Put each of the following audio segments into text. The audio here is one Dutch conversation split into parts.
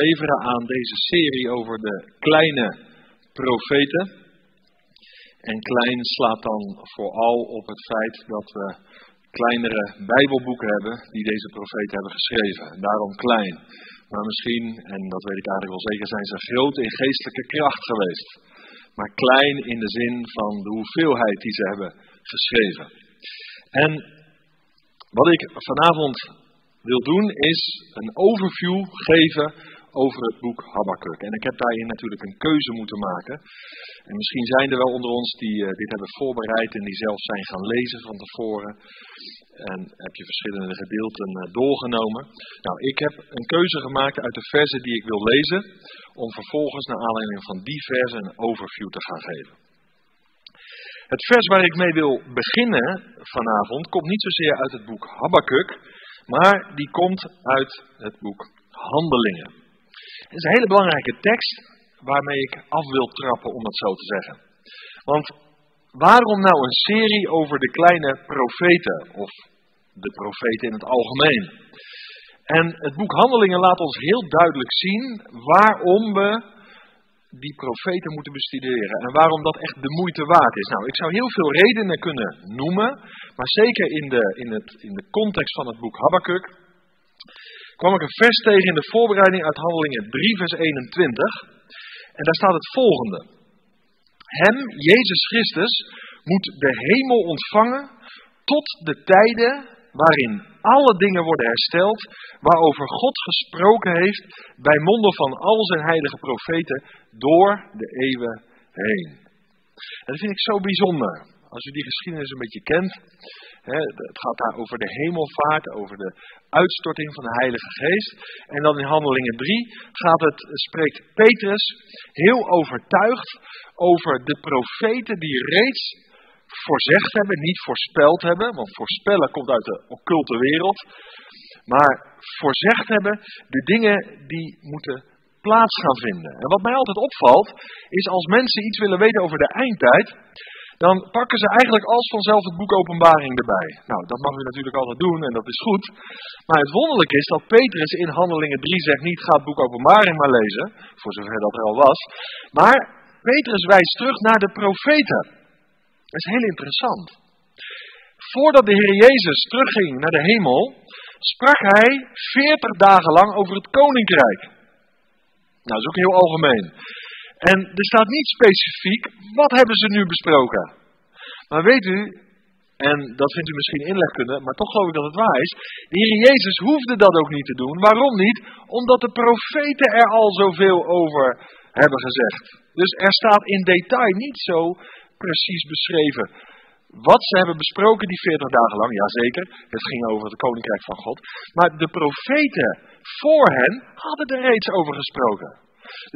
leveren aan deze serie over de kleine profeten. En klein slaat dan vooral op het feit dat we kleinere Bijbelboeken hebben die deze profeten hebben geschreven. En daarom klein. Maar misschien, en dat weet ik eigenlijk wel zeker, zijn ze groot in geestelijke kracht geweest. Maar klein in de zin van de hoeveelheid die ze hebben geschreven. En wat ik vanavond wil doen is een overview geven over het boek Habakkuk. En ik heb daarin natuurlijk een keuze moeten maken. En misschien zijn er wel onder ons die uh, dit hebben voorbereid en die zelfs zijn gaan lezen van tevoren. En heb je verschillende gedeelten uh, doorgenomen. Nou, ik heb een keuze gemaakt uit de versen die ik wil lezen, om vervolgens naar aanleiding van die versen een overview te gaan geven. Het vers waar ik mee wil beginnen vanavond komt niet zozeer uit het boek Habakkuk, maar die komt uit het boek Handelingen. Het is een hele belangrijke tekst waarmee ik af wil trappen, om het zo te zeggen. Want waarom nou een serie over de kleine profeten, of de profeten in het algemeen? En het boek Handelingen laat ons heel duidelijk zien waarom we die profeten moeten bestuderen en waarom dat echt de moeite waard is. Nou, ik zou heel veel redenen kunnen noemen, maar zeker in de, in het, in de context van het boek Habakkuk kwam ik een vers tegen in de voorbereiding uit Handelingen 3, vers 21. En daar staat het volgende. Hem, Jezus Christus, moet de hemel ontvangen tot de tijden waarin alle dingen worden hersteld, waarover God gesproken heeft bij monden van al zijn heilige profeten door de eeuwen heen. En dat vind ik zo bijzonder. Als u die geschiedenis een beetje kent, het gaat daar over de hemelvaart, over de uitstorting van de Heilige Geest. En dan in Handelingen 3 gaat het, spreekt Petrus heel overtuigd over de profeten die reeds voorzegd hebben, niet voorspeld hebben, want voorspellen komt uit de occulte wereld, maar voorzegd hebben de dingen die moeten plaats gaan vinden. En wat mij altijd opvalt, is als mensen iets willen weten over de eindtijd, dan pakken ze eigenlijk als vanzelf het boek Openbaring erbij. Nou, dat mag u natuurlijk altijd doen en dat is goed. Maar het wonderlijke is dat Petrus in Handelingen 3 zegt niet ga het boek Openbaring maar lezen, voor zover dat er al was. Maar Petrus wijst terug naar de profeten. Dat is heel interessant. Voordat de Heer Jezus terugging naar de hemel, sprak hij 40 dagen lang over het koninkrijk. Nou, dat is ook heel algemeen. En er staat niet specifiek, wat hebben ze nu besproken? Maar weet u, en dat vindt u misschien inlegkunde, maar toch geloof ik dat het waar is. De Heer Jezus hoefde dat ook niet te doen. Waarom niet? Omdat de profeten er al zoveel over hebben gezegd. Dus er staat in detail niet zo precies beschreven wat ze hebben besproken die 40 dagen lang. Jazeker, het ging over het koninkrijk van God. Maar de profeten voor hen hadden er reeds over gesproken.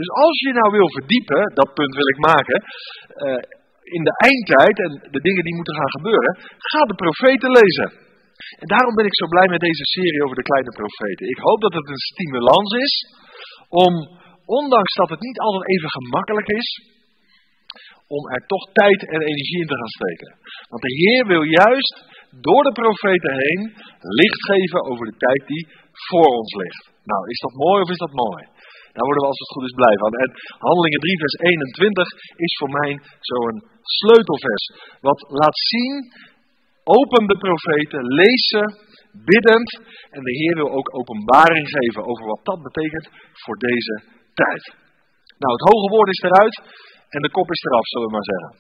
Dus als je nou wil verdiepen, dat punt wil ik maken, uh, in de eindtijd en de dingen die moeten gaan gebeuren, ga de profeten lezen. En daarom ben ik zo blij met deze serie over de kleine profeten. Ik hoop dat het een stimulans is om, ondanks dat het niet altijd even gemakkelijk is, om er toch tijd en energie in te gaan steken. Want de Heer wil juist door de profeten heen licht geven over de tijd die voor ons ligt. Nou, is dat mooi of is dat mooi? Daar worden we als het goed is blij van. En Handelingen 3 vers 21 is voor mij zo'n sleutelvers. Wat laat zien, open de profeten, lees ze, biddend. En de Heer wil ook openbaring geven over wat dat betekent voor deze tijd. Nou, het hoge woord is eruit en de kop is eraf, zullen we maar zeggen.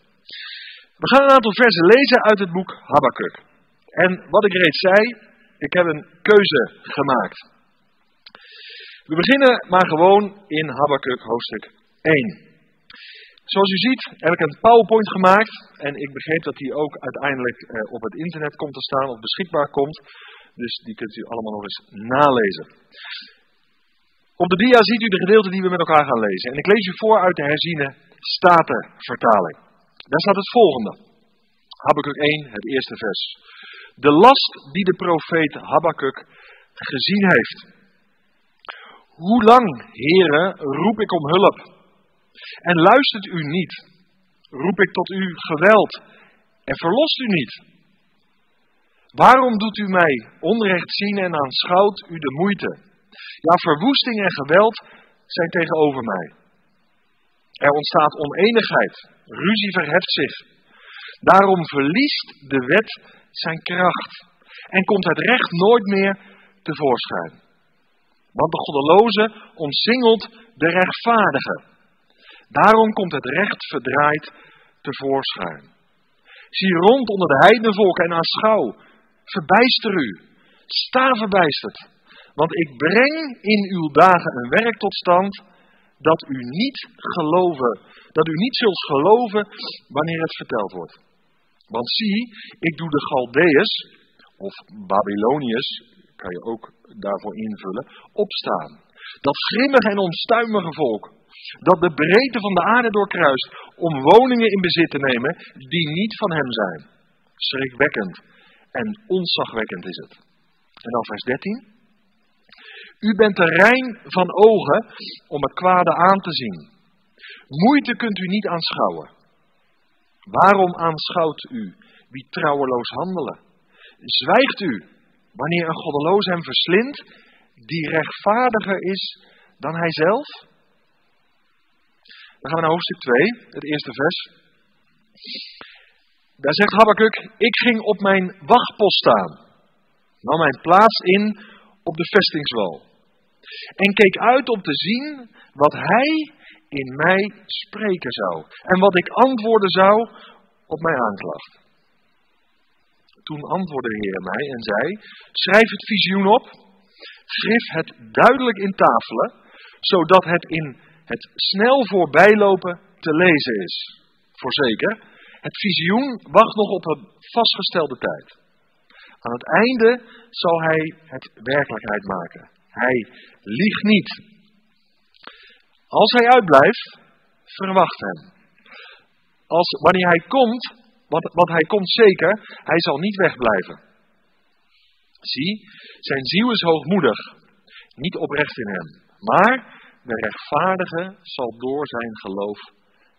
We gaan een aantal versen lezen uit het boek Habakkuk. En wat ik reeds zei, ik heb een keuze gemaakt. We beginnen maar gewoon in Habakkuk hoofdstuk 1. Zoals u ziet heb ik een PowerPoint gemaakt en ik begreep dat die ook uiteindelijk eh, op het internet komt te staan of beschikbaar komt. Dus die kunt u allemaal nog eens nalezen. Op de dia ziet u de gedeelten die we met elkaar gaan lezen. En ik lees u voor uit de herziene Statenvertaling. Daar staat het volgende. Habakkuk 1, het eerste vers. De last die de profeet Habakkuk gezien heeft. Hoe lang, heren, roep ik om hulp? En luistert u niet? Roep ik tot u geweld en verlost u niet? Waarom doet u mij onrecht zien en aanschouwt u de moeite? Ja, verwoesting en geweld zijn tegenover mij. Er ontstaat oneenigheid, ruzie verheft zich. Daarom verliest de wet zijn kracht en komt het recht nooit meer tevoorschijn. Want de goddeloze omsingelt de rechtvaardige. Daarom komt het recht verdraaid tevoorschijn. Zie rond onder de heidenvolken en aanschouw. Verbijster u. Sta verbijsterd. Want ik breng in uw dagen een werk tot stand dat u niet geloven, dat u niet zult geloven wanneer het verteld wordt. Want zie, ik doe de Galdeërs, of Babyloniërs, kan je ook daarvoor invullen, opstaan. Dat grimmige en onstuimige volk, dat de breedte van de aarde doorkruist om woningen in bezit te nemen die niet van hem zijn. Schrikwekkend en onzagwekkend is het. En dan vers 13. U bent er rein van ogen om het kwade aan te zien. Moeite kunt u niet aanschouwen. Waarom aanschouwt u wie trouweloos handelen? Zwijgt u wanneer een goddeloos hem verslindt, die rechtvaardiger is dan hij zelf? Dan gaan we naar hoofdstuk 2, het eerste vers. Daar zegt Habakkuk, ik ging op mijn wachtpost staan, nam mijn plaats in op de vestingswal en keek uit om te zien wat hij in mij spreken zou en wat ik antwoorden zou op mijn aanklacht. Toen antwoordde de Heer mij en zei: Schrijf het visioen op, schrijf het duidelijk in tafelen, zodat het in het snel voorbijlopen te lezen is. Voorzeker, het visioen wacht nog op een vastgestelde tijd. Aan het einde zal hij het werkelijkheid maken. Hij liegt niet. Als hij uitblijft, verwacht hem. Als, wanneer hij komt, want, want hij komt zeker, hij zal niet wegblijven. Zie, zijn ziel is hoogmoedig, niet oprecht in hem. Maar de rechtvaardige zal door zijn geloof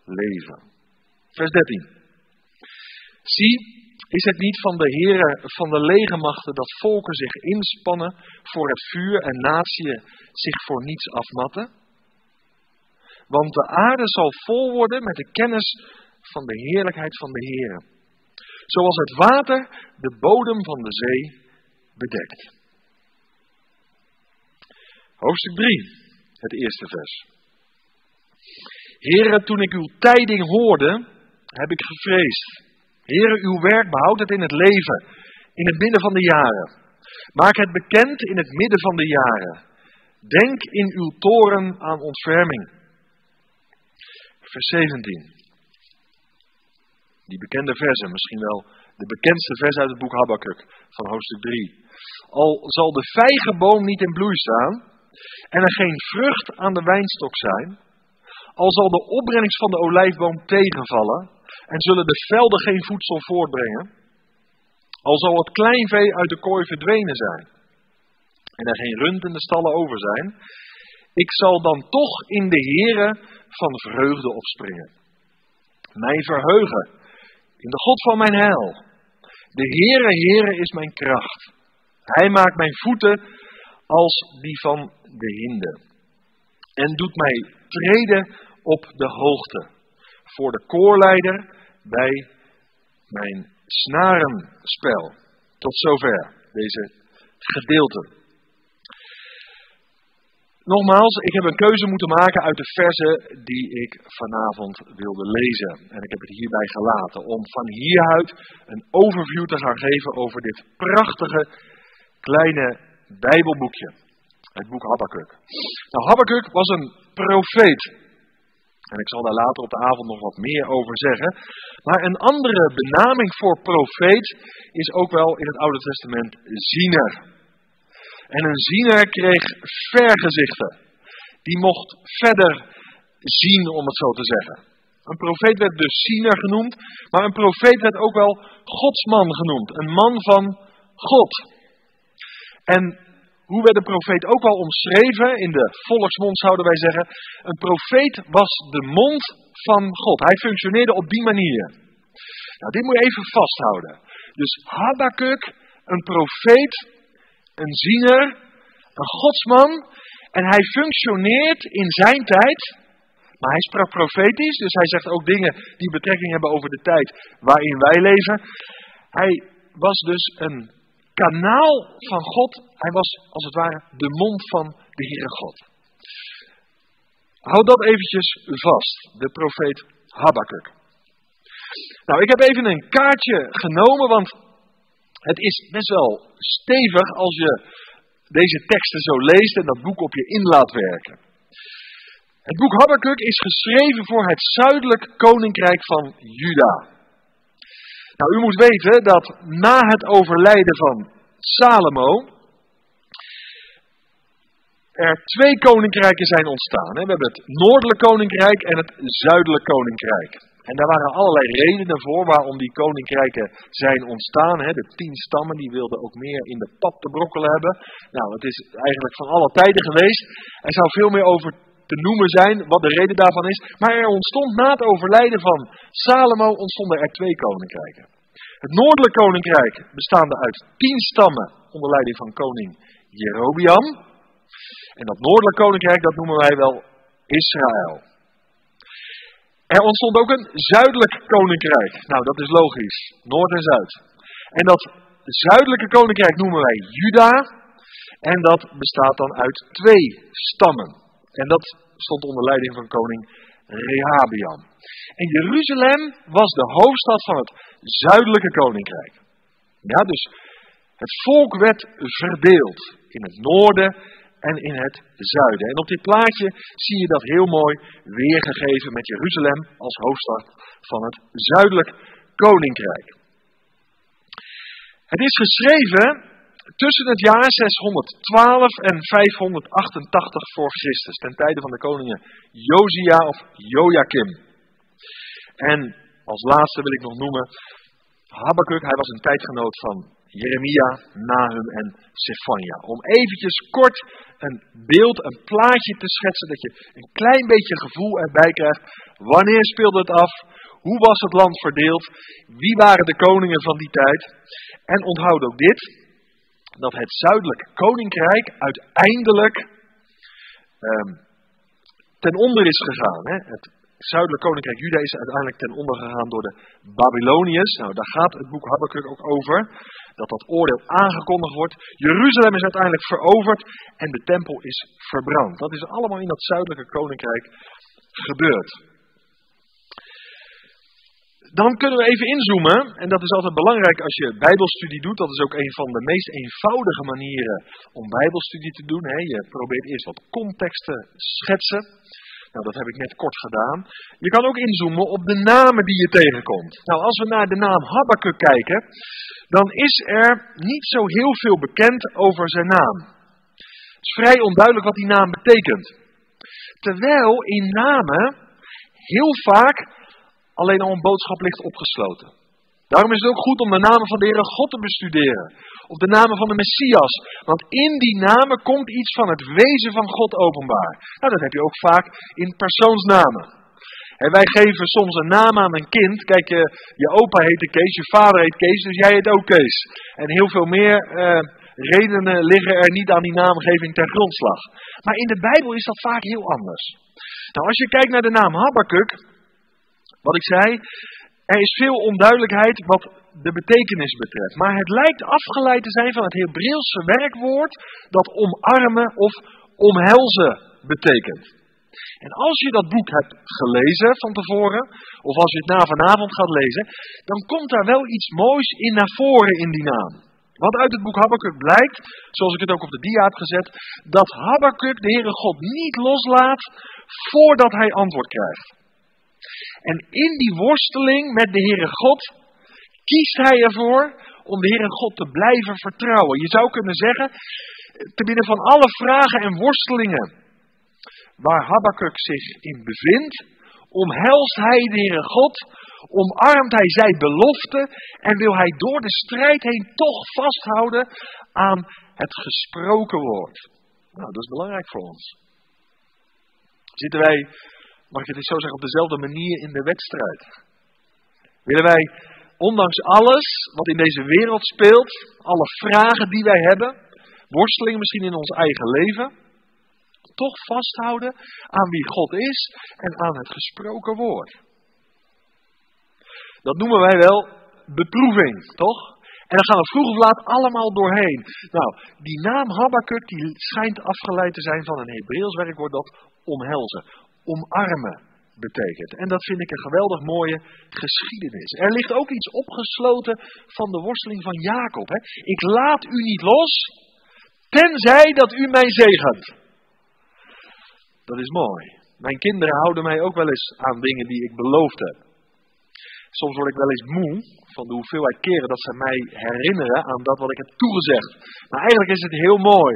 leven. Vers 13. Zie, is het niet van de heren van de legermachten dat volken zich inspannen voor het vuur en natieën zich voor niets afmatten? Want de aarde zal vol worden met de kennis van de heerlijkheid van de Heer. Zoals het water de bodem van de zee bedekt. Hoofdstuk 3, het eerste vers. Heren, toen ik uw tijding hoorde, heb ik gevreesd Heere, uw werk behoudt het in het leven, in het midden van de jaren. Maak het bekend in het midden van de jaren. Denk in uw toren aan ontferming. Vers 17. Die bekende versen, misschien wel de bekendste vers uit het boek Habakkuk van hoofdstuk 3. Al zal de vijgenboom niet in bloei staan en er geen vrucht aan de wijnstok zijn, al zal de opbrengst van de olijfboom tegenvallen en zullen de velden geen voedsel voortbrengen, al zal het kleinvee uit de kooi verdwenen zijn en er geen rund in de stallen over zijn, ik zal dan toch in de Heere van vreugde opspringen. Mij verheugen in de God van mijn heil. De Heere, Heere is mijn kracht. Hij maakt mijn voeten als die van de hinde. En doet mij treden op de hoogte. Voor de koorleider bij mijn snarenspel. Tot zover deze gedeelte. Nogmaals, ik heb een keuze moeten maken uit de versen die ik vanavond wilde lezen. En ik heb het hierbij gelaten om van hieruit een overview te gaan geven over dit prachtige kleine Bijbelboekje. Het boek Habakkuk. Nou, Habakkuk was een profeet. En ik zal daar later op de avond nog wat meer over zeggen. Maar een andere benaming voor profeet is ook wel in het Oude Testament ziener. En een ziener kreeg vergezichten. Die mocht verder zien, om het zo te zeggen. Een profeet werd dus ziener genoemd, maar een profeet werd ook wel godsman genoemd. Een man van God. En hoe werd de profeet ook al omschreven? In de volksmond zouden wij zeggen. Een profeet was de mond van God. Hij functioneerde op die manier. Nou, dit moet je even vasthouden. Dus Habakkuk, een profeet, een ziener, een godsman. En hij functioneert in zijn tijd, maar hij sprak profetisch, dus hij zegt ook dingen die betrekking hebben over de tijd waarin wij leven. Hij was dus een kanaal van God. Hij was als het ware de mond van de Heere God. Houd dat eventjes vast, de profeet Habakkuk. Nou, ik heb even een kaartje genomen, want het is best wel stevig als je deze teksten zo leest en dat boek op je in laat werken. Het boek Habakkuk is geschreven voor het zuidelijk koninkrijk van Juda. Nou, u moet weten dat na het overlijden van Salomo er twee koninkrijken zijn ontstaan. We hebben het noordelijk koninkrijk en het zuidelijk koninkrijk. En daar waren allerlei redenen voor waarom die koninkrijken zijn ontstaan. De tien stammen die wilden ook meer in de pap te brokkelen hebben. Nou, het is eigenlijk van alle tijden geweest. Er zou veel meer over te noemen zijn wat de reden daarvan is. Maar er ontstond na het overlijden van Salomo ontstonden er twee koninkrijken. Het noordelijk koninkrijk bestaande uit tien stammen onder leiding van koning Jerobiam. En dat noordelijk koninkrijk, dat noemen wij wel Israël. Er ontstond ook een zuidelijk koninkrijk. Nou, dat is logisch. Noord en Zuid. En dat zuidelijke koninkrijk noemen wij Juda. En dat bestaat dan uit twee stammen. En dat stond onder leiding van koning Rehabiam. En Jeruzalem was de hoofdstad van het zuidelijke koninkrijk. Ja, dus het volk werd verdeeld in het noorden en in het zuiden. En op dit plaatje zie je dat heel mooi weergegeven met Jeruzalem als hoofdstad van het zuidelijk koninkrijk. Het is geschreven tussen het jaar 612 en 588 voor Christus, ten tijde van de koningen Josia of Joachim. En als laatste wil ik nog noemen Habakkuk, hij was een tijdgenoot van Jeremia, Nahum en Sefania. Om eventjes kort een beeld, een plaatje te schetsen, dat je een klein beetje gevoel erbij krijgt. Wanneer speelde het af? Hoe was het land verdeeld? Wie waren de koningen van die tijd? En onthoud ook dit, dat het zuidelijk koninkrijk uiteindelijk um, ten onder is gegaan. Hè? Het zuidelijk koninkrijk Juda is uiteindelijk ten onder gegaan door de Babyloniërs. Nou, daar gaat het boek Habakkuk ook over dat dat oordeel aangekondigd wordt. Jeruzalem is uiteindelijk veroverd en de tempel is verbrand. Dat is allemaal in dat zuidelijke koninkrijk gebeurd. Dan kunnen we even inzoomen, en dat is altijd belangrijk als je bijbelstudie doet. Dat is ook een van de meest eenvoudige manieren om bijbelstudie te doen. Je probeert eerst wat context te schetsen. Nou, dat heb ik net kort gedaan. Je kan ook inzoomen op de namen die je tegenkomt. Nou, als we naar de naam Habakkuk kijken, dan is er niet zo heel veel bekend over zijn naam. Het is vrij onduidelijk wat die naam betekent. Terwijl in namen heel vaak alleen al een boodschap ligt opgesloten. Daarom is het ook goed om de namen van de Heere God te bestuderen. Of de namen van de Messias. Want in die namen komt iets van het wezen van God openbaar. Nou, dat heb je ook vaak in persoonsnamen. En wij geven soms een naam aan een kind. Kijk, je, je opa heet Kees, je vader heet Kees, dus jij heet ook Kees. En heel veel meer uh, redenen liggen er niet aan die naamgeving ter grondslag. Maar in de Bijbel is dat vaak heel anders. Nou, als je kijkt naar de naam Habakkuk, wat ik zei, er is veel onduidelijkheid wat de betekenis betreft. Maar het lijkt afgeleid te zijn van het Hebreeuwse werkwoord dat omarmen of omhelzen betekent. En als je dat boek hebt gelezen van tevoren, of als je het na vanavond gaat lezen, dan komt daar wel iets moois in naar voren in die naam. Want uit het boek Habakkuk blijkt, zoals ik het ook op de dia heb gezet, dat Habakkuk de Heere God niet loslaat voordat hij antwoord krijgt. En in die worsteling met de Heere God kiest hij ervoor om de Heere God te blijven vertrouwen. Je zou kunnen zeggen, te binnen van alle vragen en worstelingen waar Habakkuk zich in bevindt, omhelst hij de Heere God, omarmt hij zijn belofte en wil hij door de strijd heen toch vasthouden aan het gesproken woord. Nou, dat is belangrijk voor ons. Zitten wij, mag ik het zo zeggen, op dezelfde manier in de wedstrijd? Willen wij, ondanks alles wat in deze wereld speelt, alle vragen die wij hebben, worstelingen misschien in ons eigen leven, toch vasthouden aan wie God is en aan het gesproken woord. Dat noemen wij wel beproeving, toch? En dan gaan we vroeg of laat allemaal doorheen. Nou, die naam Habakkuk die schijnt afgeleid te zijn van een Hebreeuws werkwoord dat omhelzen, omarmen betekent. En dat vind ik een geweldig mooie geschiedenis. Er ligt ook iets opgesloten van de worsteling van Jacob. Hè? Ik laat u niet los, tenzij dat u mij zegent. Dat is mooi. Mijn kinderen houden mij ook wel eens aan dingen die ik beloofd heb. Soms word ik wel eens moe van de hoeveelheid keren dat ze mij herinneren aan dat wat ik heb toegezegd. Maar eigenlijk is het heel mooi.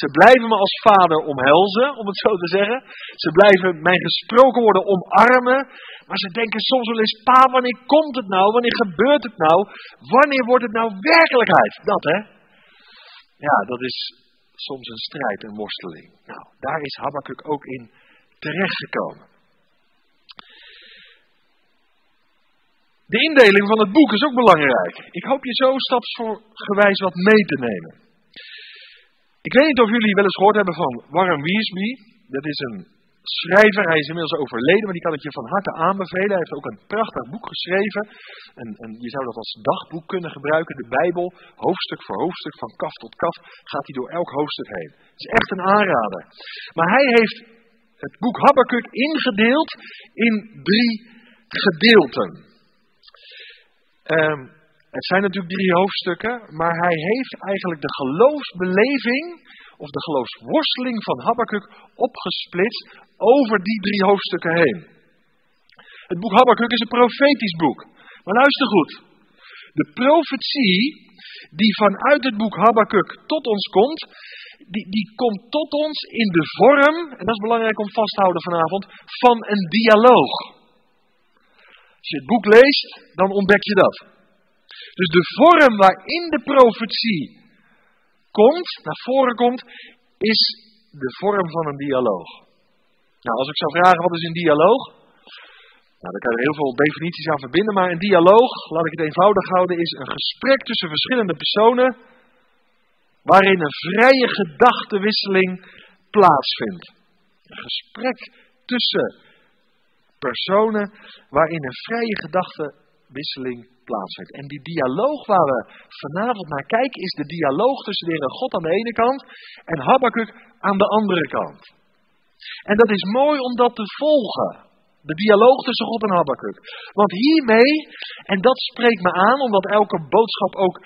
Ze blijven me als vader omhelzen, om het zo te zeggen. Ze blijven mijn gesproken worden omarmen. Maar ze denken soms wel eens, pa, wanneer komt het nou? Wanneer gebeurt het nou? Wanneer wordt het nou werkelijkheid? Dat hè? Ja, dat is soms een strijd, een worsteling. Nou, daar is Habakkuk ook in terechtgekomen. De indeling van het boek is ook belangrijk. Ik hoop je zo stapsgewijs wat mee te nemen. Ik weet niet of jullie wel eens gehoord hebben van Warren Wiersbe. Dat is een schrijver, hij is inmiddels overleden, maar die kan ik je van harte aanbevelen. Hij heeft ook een prachtig boek geschreven. En, en je zou dat als dagboek kunnen gebruiken. De Bijbel, hoofdstuk voor hoofdstuk, van kaf tot kaf, gaat hij door elk hoofdstuk heen. Het is echt een aanrader. Maar hij heeft het boek Habakkuk ingedeeld in drie gedeelten. Um, het zijn natuurlijk drie hoofdstukken, maar hij heeft eigenlijk de geloofsbeleving of de geloofsworsteling van Habakkuk opgesplitst over die drie hoofdstukken heen. Het boek Habakkuk is een profetisch boek. Maar luister goed. De profetie die vanuit het boek Habakkuk tot ons komt, die, die komt tot ons in de vorm, en dat is belangrijk om vast te houden vanavond, van een dialoog. Als je het boek leest, dan ontdek je dat. Dus de vorm waarin de profetie komt, naar voren komt, is de vorm van een dialoog. Nou, als ik zou vragen wat is een dialoog? Nou, daar kan je heel veel definities aan verbinden, maar een dialoog, laat ik het eenvoudig houden, is een gesprek tussen verschillende personen waarin een vrije gedachtenwisseling plaatsvindt. Een gesprek tussen personen waarin een vrije gedachtenwisseling plaatsvindt. En die dialoog waar we vanavond naar kijken, is de dialoog tussen de Heer God aan de ene kant en Habakkuk aan de andere kant. En dat is mooi om dat te volgen. De dialoog tussen God en Habakkuk. Want hiermee, en dat spreekt me aan, omdat elke boodschap ook,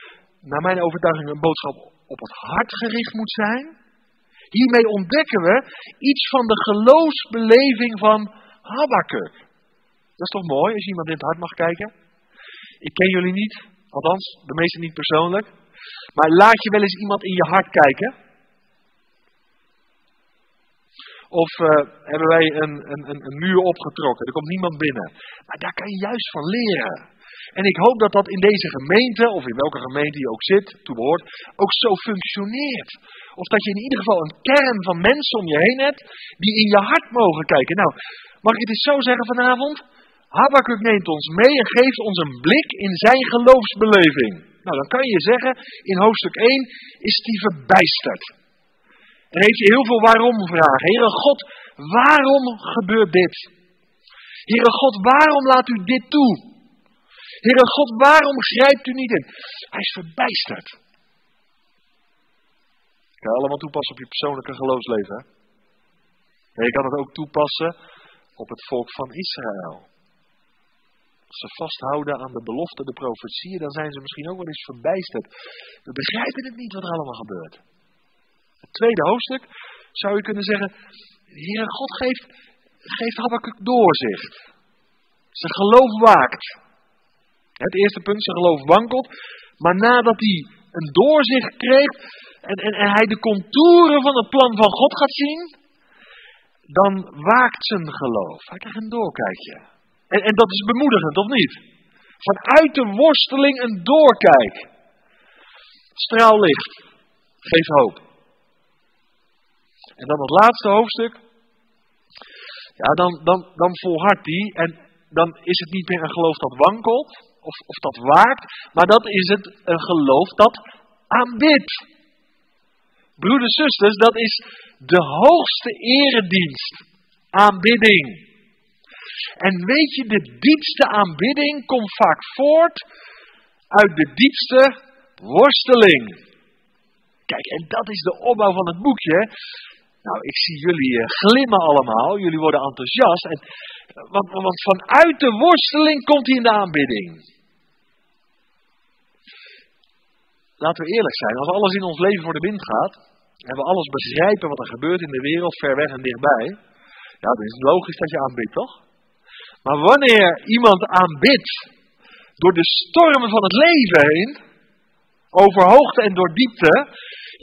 naar mijn overtuiging, een boodschap op het hart gericht moet zijn. Hiermee ontdekken we iets van de geloofsbeleving van Habakkuk. Dat is toch mooi als iemand in het hart mag kijken? Ik ken jullie niet, althans de meesten niet persoonlijk. Maar laat je wel eens iemand in je hart kijken? Of uh, hebben wij een, een, een, muur opgetrokken? Er komt niemand binnen. Maar daar kan je juist van leren. En ik hoop dat dat in deze gemeente, of in welke gemeente je ook zit, toe behoort, ook zo functioneert. Of dat je in ieder geval een kern van mensen om je heen hebt, die in je hart mogen kijken. Nou, mag ik het eens zo zeggen vanavond? Habakkuk neemt ons mee en geeft ons een blik in zijn geloofsbeleving. Nou, dan kan je zeggen, in hoofdstuk 1 is hij verbijsterd. En heeft hij heel veel waarom vragen. Heere God, waarom gebeurt dit? Heere God, waarom laat u dit toe? Heere God, waarom grijpt u niet in? Hij is verbijsterd. Kan je allemaal toepassen op je persoonlijke geloofsleven. En je kan het ook toepassen op het volk van Israël. Als ze vasthouden aan de belofte, de profetieën, dan zijn ze misschien ook wel eens verbijsterd. We begrijpen het niet wat er allemaal gebeurt. Het tweede hoofdstuk zou je kunnen zeggen, Heer God geeft, geeft Habakkuk doorzicht. Zijn geloof waakt. Het eerste punt, zijn geloof wankelt. Maar nadat hij een doorzicht kreeg en, en, en hij de contouren van het plan van God gaat zien, dan waakt zijn geloof. Hij krijgt een doorkijkje. En, en dat is bemoedigend, of niet? Vanuit de worsteling een doorkijk. Straallicht. Geef hoop. En dan het laatste hoofdstuk. Ja, dan, dan, dan volhardt hij. En dan is het niet meer een geloof dat wankelt. Of, of dat waakt. Maar dat is het een geloof dat aanbidt. Broeders, zusters, dat is de hoogste eredienst, aanbidding. En weet je, de diepste aanbidding komt vaak voort uit de diepste worsteling. Kijk, en dat is de opbouw van het boekje. Nou, ik zie jullie eh, glimmen allemaal, jullie worden enthousiast. En, want, vanuit de worsteling komt hij in de aanbidding. Laten we eerlijk zijn, als alles in ons leven voor de wind gaat, en we alles begrijpen wat er gebeurt in de wereld, ver weg en dichtbij, ja, dan is het logisch dat je aanbidt, toch? Maar wanneer iemand aanbidt door de stormen van het leven heen, over hoogte en door diepte,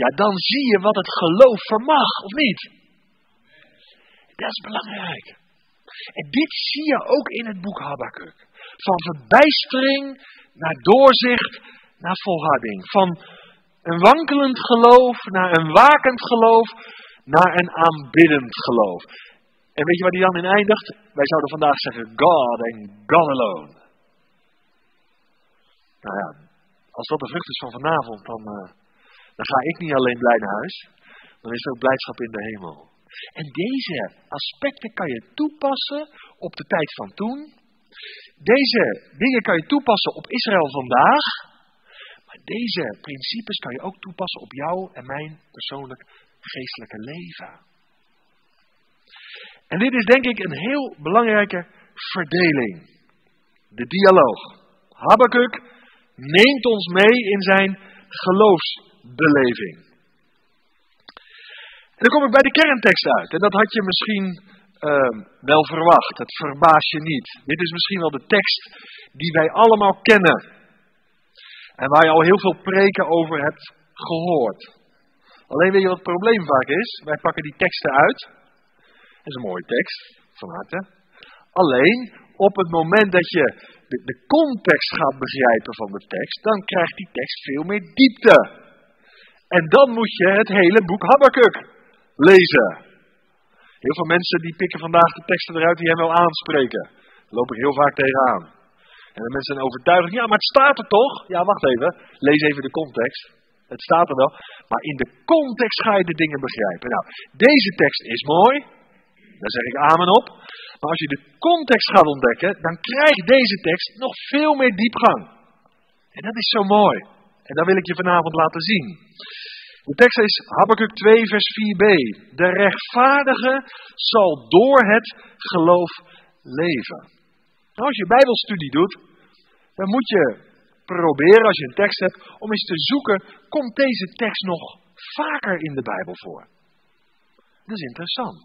ja, dan zie je wat het geloof vermag, of niet? Dat is belangrijk. En dit zie je ook in het boek Habakkuk. Van verbijstering naar doorzicht naar volharding. Van een wankelend geloof naar een wakend geloof naar een aanbiddend geloof. En weet je waar die dan in eindigt? Wij zouden vandaag zeggen God en God alone. Nou ja, als dat de vrucht is van vanavond, dan, uh, dan ga ik niet alleen blij naar huis. Dan is er ook blijdschap in de hemel. En deze aspecten kan je toepassen op de tijd van toen. Deze dingen kan je toepassen op Israël vandaag. Maar deze principes kan je ook toepassen op jou en mijn persoonlijk geestelijke leven. En dit is denk ik een heel belangrijke verdeling. De dialoog. Habakkuk neemt ons mee in zijn geloofsbeleving. Dan kom ik bij de kerntekst uit. En dat had je misschien uh, wel verwacht. Het verbaast je niet. Dit is misschien wel de tekst die wij allemaal kennen. En waar je al heel veel preken over hebt gehoord. Alleen weet je wat het probleem vaak is? Wij pakken die teksten uit. Dat is een mooie tekst, van harte. Alleen op het moment dat je de, de context gaat begrijpen van de tekst, dan krijgt die tekst veel meer diepte. En dan moet je het hele boek Habakkuk lezen. Heel veel mensen die pikken vandaag de teksten eruit die hem wel aanspreken. Daar loop ik heel vaak tegenaan. En de mensen zijn overtuigd, ja, maar het staat er toch? Ja, wacht even, lees even de context. Het staat er wel. Maar in de context ga je de dingen begrijpen. Nou, deze tekst is mooi. Daar zeg ik amen op. Maar als je de context gaat ontdekken, dan krijgt deze tekst nog veel meer diepgang. En dat is zo mooi. En dat wil ik je vanavond laten zien. De tekst is Habakkuk 2, vers 4b. De rechtvaardige zal door het geloof leven. Nou, als je Bijbelstudie doet, dan moet je proberen, als je een tekst hebt, om eens te zoeken, komt deze tekst nog vaker in de Bijbel voor? Dat is interessant.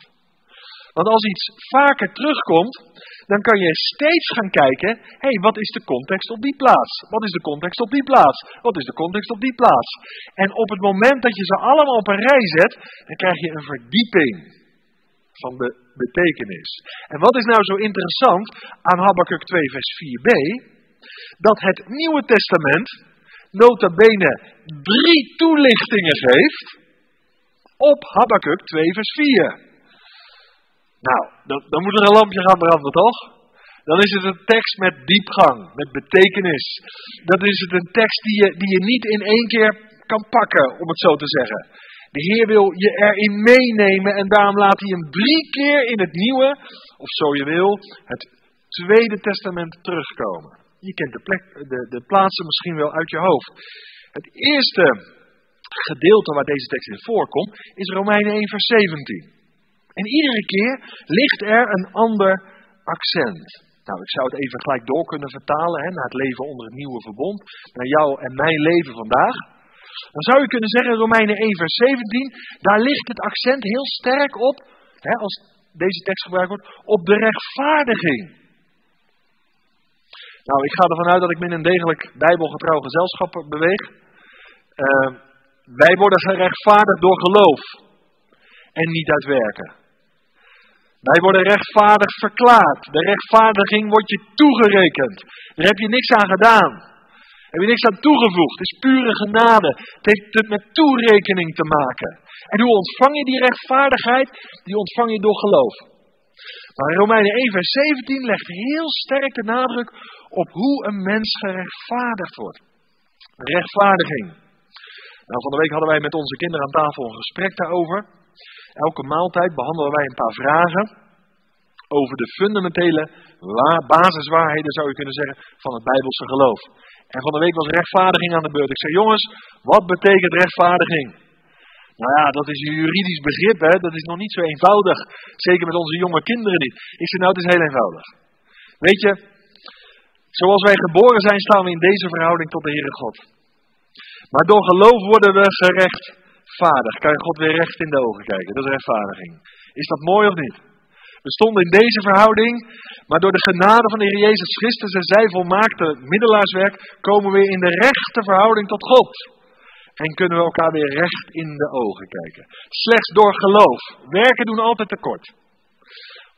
Want als iets vaker terugkomt, dan kan je steeds gaan kijken, hé, hey, wat is de context op die plaats? Wat is de context op die plaats? Wat is de context op die plaats? En op het moment dat je ze allemaal op een rij zet, dan krijg je een verdieping van de betekenis. En wat is nou zo interessant aan Habakkuk 2 vers 4b? Dat het Nieuwe Testament nota bene drie toelichtingen geeft op Habakkuk 2 vers 4. Nou, dan, dan moet er een lampje gaan branden, toch? Dan is het een tekst met diepgang, met betekenis. Dan is het een tekst die je, die je niet in één keer kan pakken, om het zo te zeggen. De Heer wil je erin meenemen en daarom laat hij hem drie keer in het Nieuwe, of zo je wil, het Tweede Testament terugkomen. Je kent de, plek, de, de plaatsen misschien wel uit je hoofd. Het eerste gedeelte waar deze tekst in voorkomt is Romeinen 1 vers 17. En iedere keer ligt er een ander accent. Nou, ik zou het even gelijk door kunnen vertalen hè, naar het leven onder het nieuwe verbond, naar jou en mijn leven vandaag. Dan zou je kunnen zeggen, Romeinen 1 vers 17, daar ligt het accent heel sterk op, hè, als deze tekst gebruikt wordt, op de rechtvaardiging. Nou, ik ga ervan uit dat ik me in een degelijk bijbelgetrouw gezelschap beweeg. Uh, wij worden gerechtvaardigd door geloof en niet uit werken. Wij worden rechtvaardig verklaard. De rechtvaardiging wordt je toegerekend. Daar heb je niks aan gedaan. Daar heb je niks aan toegevoegd. Het is pure genade. Het heeft met toerekening te maken. En hoe ontvang je die rechtvaardigheid? Die ontvang je door geloof. Maar in Romeinen 1 vers 17 legt heel sterk de nadruk op hoe een mens gerechtvaardigd wordt. Rechtvaardiging. Nou, van de week hadden wij met onze kinderen aan tafel een gesprek daarover. Elke maaltijd behandelen wij een paar vragen over de fundamentele basiswaarheden, zou je kunnen zeggen, van het Bijbelse geloof. En van de week was rechtvaardiging aan de beurt. Ik zei, jongens, wat betekent rechtvaardiging? Nou ja, dat is een juridisch begrip, dat is nog niet zo eenvoudig. Zeker met onze jonge kinderen niet. Ik zei, nou, het is heel eenvoudig. Weet je, zoals wij geboren zijn, staan we in deze verhouding tot de Heere God. Maar door geloof worden we gerechtvaardigd. Kan je God weer recht in de ogen kijken? Dat is rechtvaardiging. Is dat mooi of niet? We stonden in deze verhouding, maar door de genade van de Heer Jezus Christus en zij volmaakte middelaarswerk, komen we in de rechte verhouding tot God. En kunnen we elkaar weer recht in de ogen kijken. Slechts door geloof. Werken doen altijd tekort.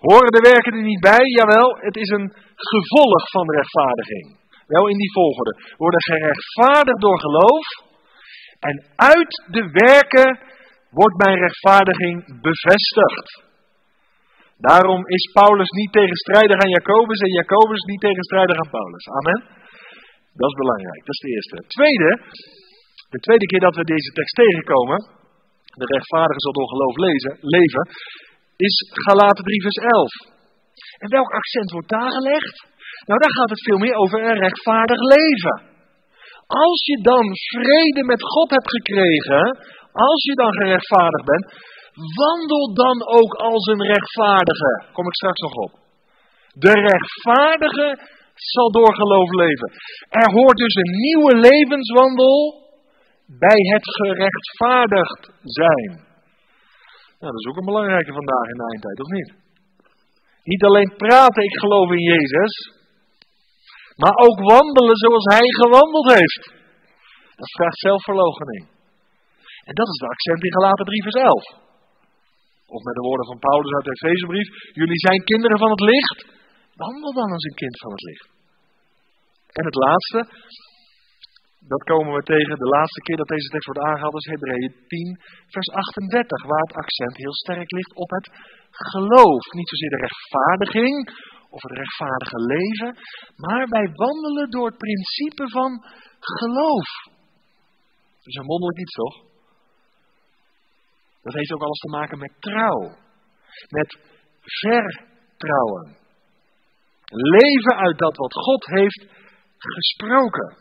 Horen de werken er niet bij? Jawel, het is een gevolg van rechtvaardiging. Wel in die volgorde. We worden gerechtvaardigd door geloof. En uit de werken wordt mijn rechtvaardiging bevestigd. Daarom is Paulus niet tegenstrijdig aan Jacobus en Jacobus niet tegenstrijdig aan Paulus. Amen. Dat is belangrijk. Dat is de eerste. tweede, de tweede keer dat we deze tekst tegenkomen, de rechtvaardige zal door geloof lezen, leven, is Galaten 3 vers 11. En welk accent wordt daar gelegd? Nou, daar gaat het veel meer over een rechtvaardig leven. Als je dan vrede met God hebt gekregen, als je dan gerechtvaardigd bent, wandel dan ook als een rechtvaardige. Kom ik straks nog op. De rechtvaardige zal door geloof leven. Er hoort dus een nieuwe levenswandel bij het gerechtvaardigd zijn. Nou, dat is ook een belangrijke vandaag in de eindtijd, of niet? Niet alleen praten, ik geloof in Jezus, maar ook wandelen zoals Hij gewandeld heeft. Dat vraagt zelfverloochening. En dat is de accent in Galaten 3 vers 11. Of met de woorden van Paulus uit de Efezebrief, jullie zijn kinderen van het licht, wandel dan als een kind van het licht. En het laatste, dat komen we tegen de laatste keer dat deze tekst wordt aangehaald, is Hebreeën 10, vers 38, waar het accent heel sterk ligt op het geloof. Niet zozeer de rechtvaardiging of het rechtvaardige leven, maar wij wandelen door het principe van geloof. Dat is een wonderlijk iets, toch? Dat heeft ook alles te maken met trouw, met vertrouwen. Leven uit dat wat God heeft gesproken.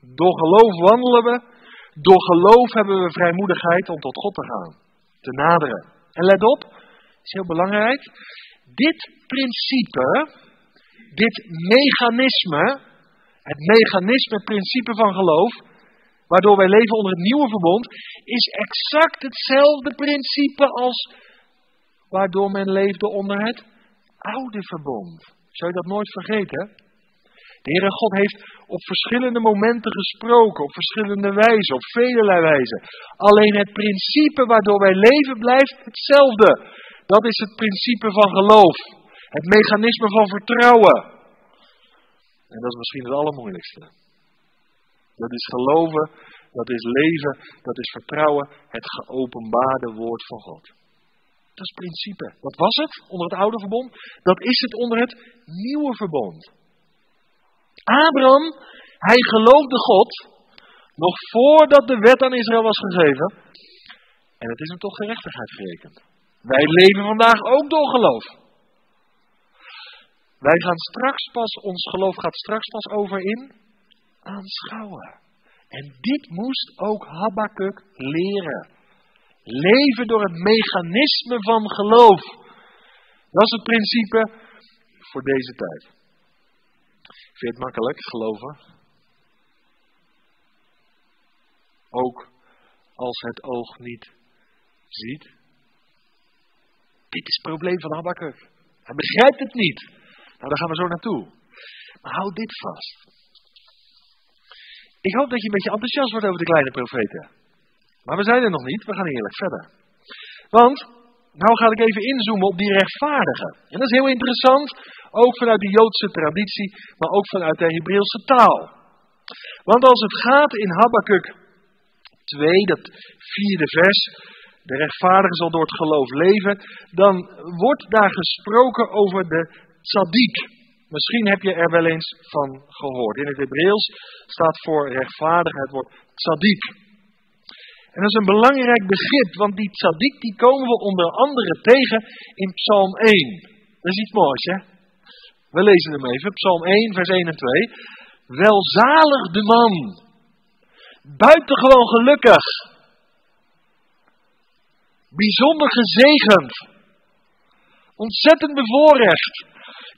Door geloof wandelen we. Door geloof hebben we vrijmoedigheid om tot God te gaan. Te naderen. En let op, is heel belangrijk. Dit principe, dit mechanisme, het mechanisme, het principe van geloof, waardoor wij leven onder het nieuwe verbond, is exact hetzelfde principe als waardoor men leefde onder het oude verbond. Zou je dat nooit vergeten? De Heere God heeft op verschillende momenten gesproken, op verschillende wijzen, op vele wijzen. Alleen het principe waardoor wij leven blijft hetzelfde. Dat is het principe van geloof. Het mechanisme van vertrouwen. En dat is misschien het allermoeilijkste. Dat is geloven, dat is leven, dat is vertrouwen, het geopenbaarde woord van God. Dat is principe. Wat was het onder het oude verbond? Dat is het onder het nieuwe verbond. Abraham, hij geloofde God nog voordat de wet aan Israël was gegeven. En het is hem toch gerechtigheid gerekend. Wij leven vandaag ook door geloof. Wij gaan straks pas, ons geloof gaat straks pas over in aanschouwen. En dit moest ook Habakkuk leren. Leven door het mechanisme van geloof. Dat is het principe voor deze tijd. Vind het makkelijk, geloven? Ook als het oog niet ziet. Dit is het probleem van Habakkuk. Hij begrijpt het niet. Nou, daar gaan we zo naartoe. Maar houd dit vast. Ik hoop dat je een beetje enthousiast wordt over de kleine profeten. Maar we zijn er nog niet, we gaan eerlijk verder. Want, nou ga ik even inzoomen op die rechtvaardige. En dat is heel interessant, ook vanuit de Joodse traditie, maar ook vanuit de Hebreeuwse taal. Want als het gaat in Habakkuk 2, dat vierde vers, de rechtvaardige zal door het geloof leven, dan wordt daar gesproken over de tzaddik. Misschien heb je er wel eens van gehoord. In het Hebreeuws staat voor rechtvaardig het woord tzaddik. En dat is een belangrijk begrip, want die tzaddik die komen we onder andere tegen in Psalm 1. Dat is iets moois, hè? We lezen hem even, Psalm 1, vers 1 en 2. Welzalig de man, buitengewoon gelukkig, bijzonder gezegend, ontzettend bevoorrecht,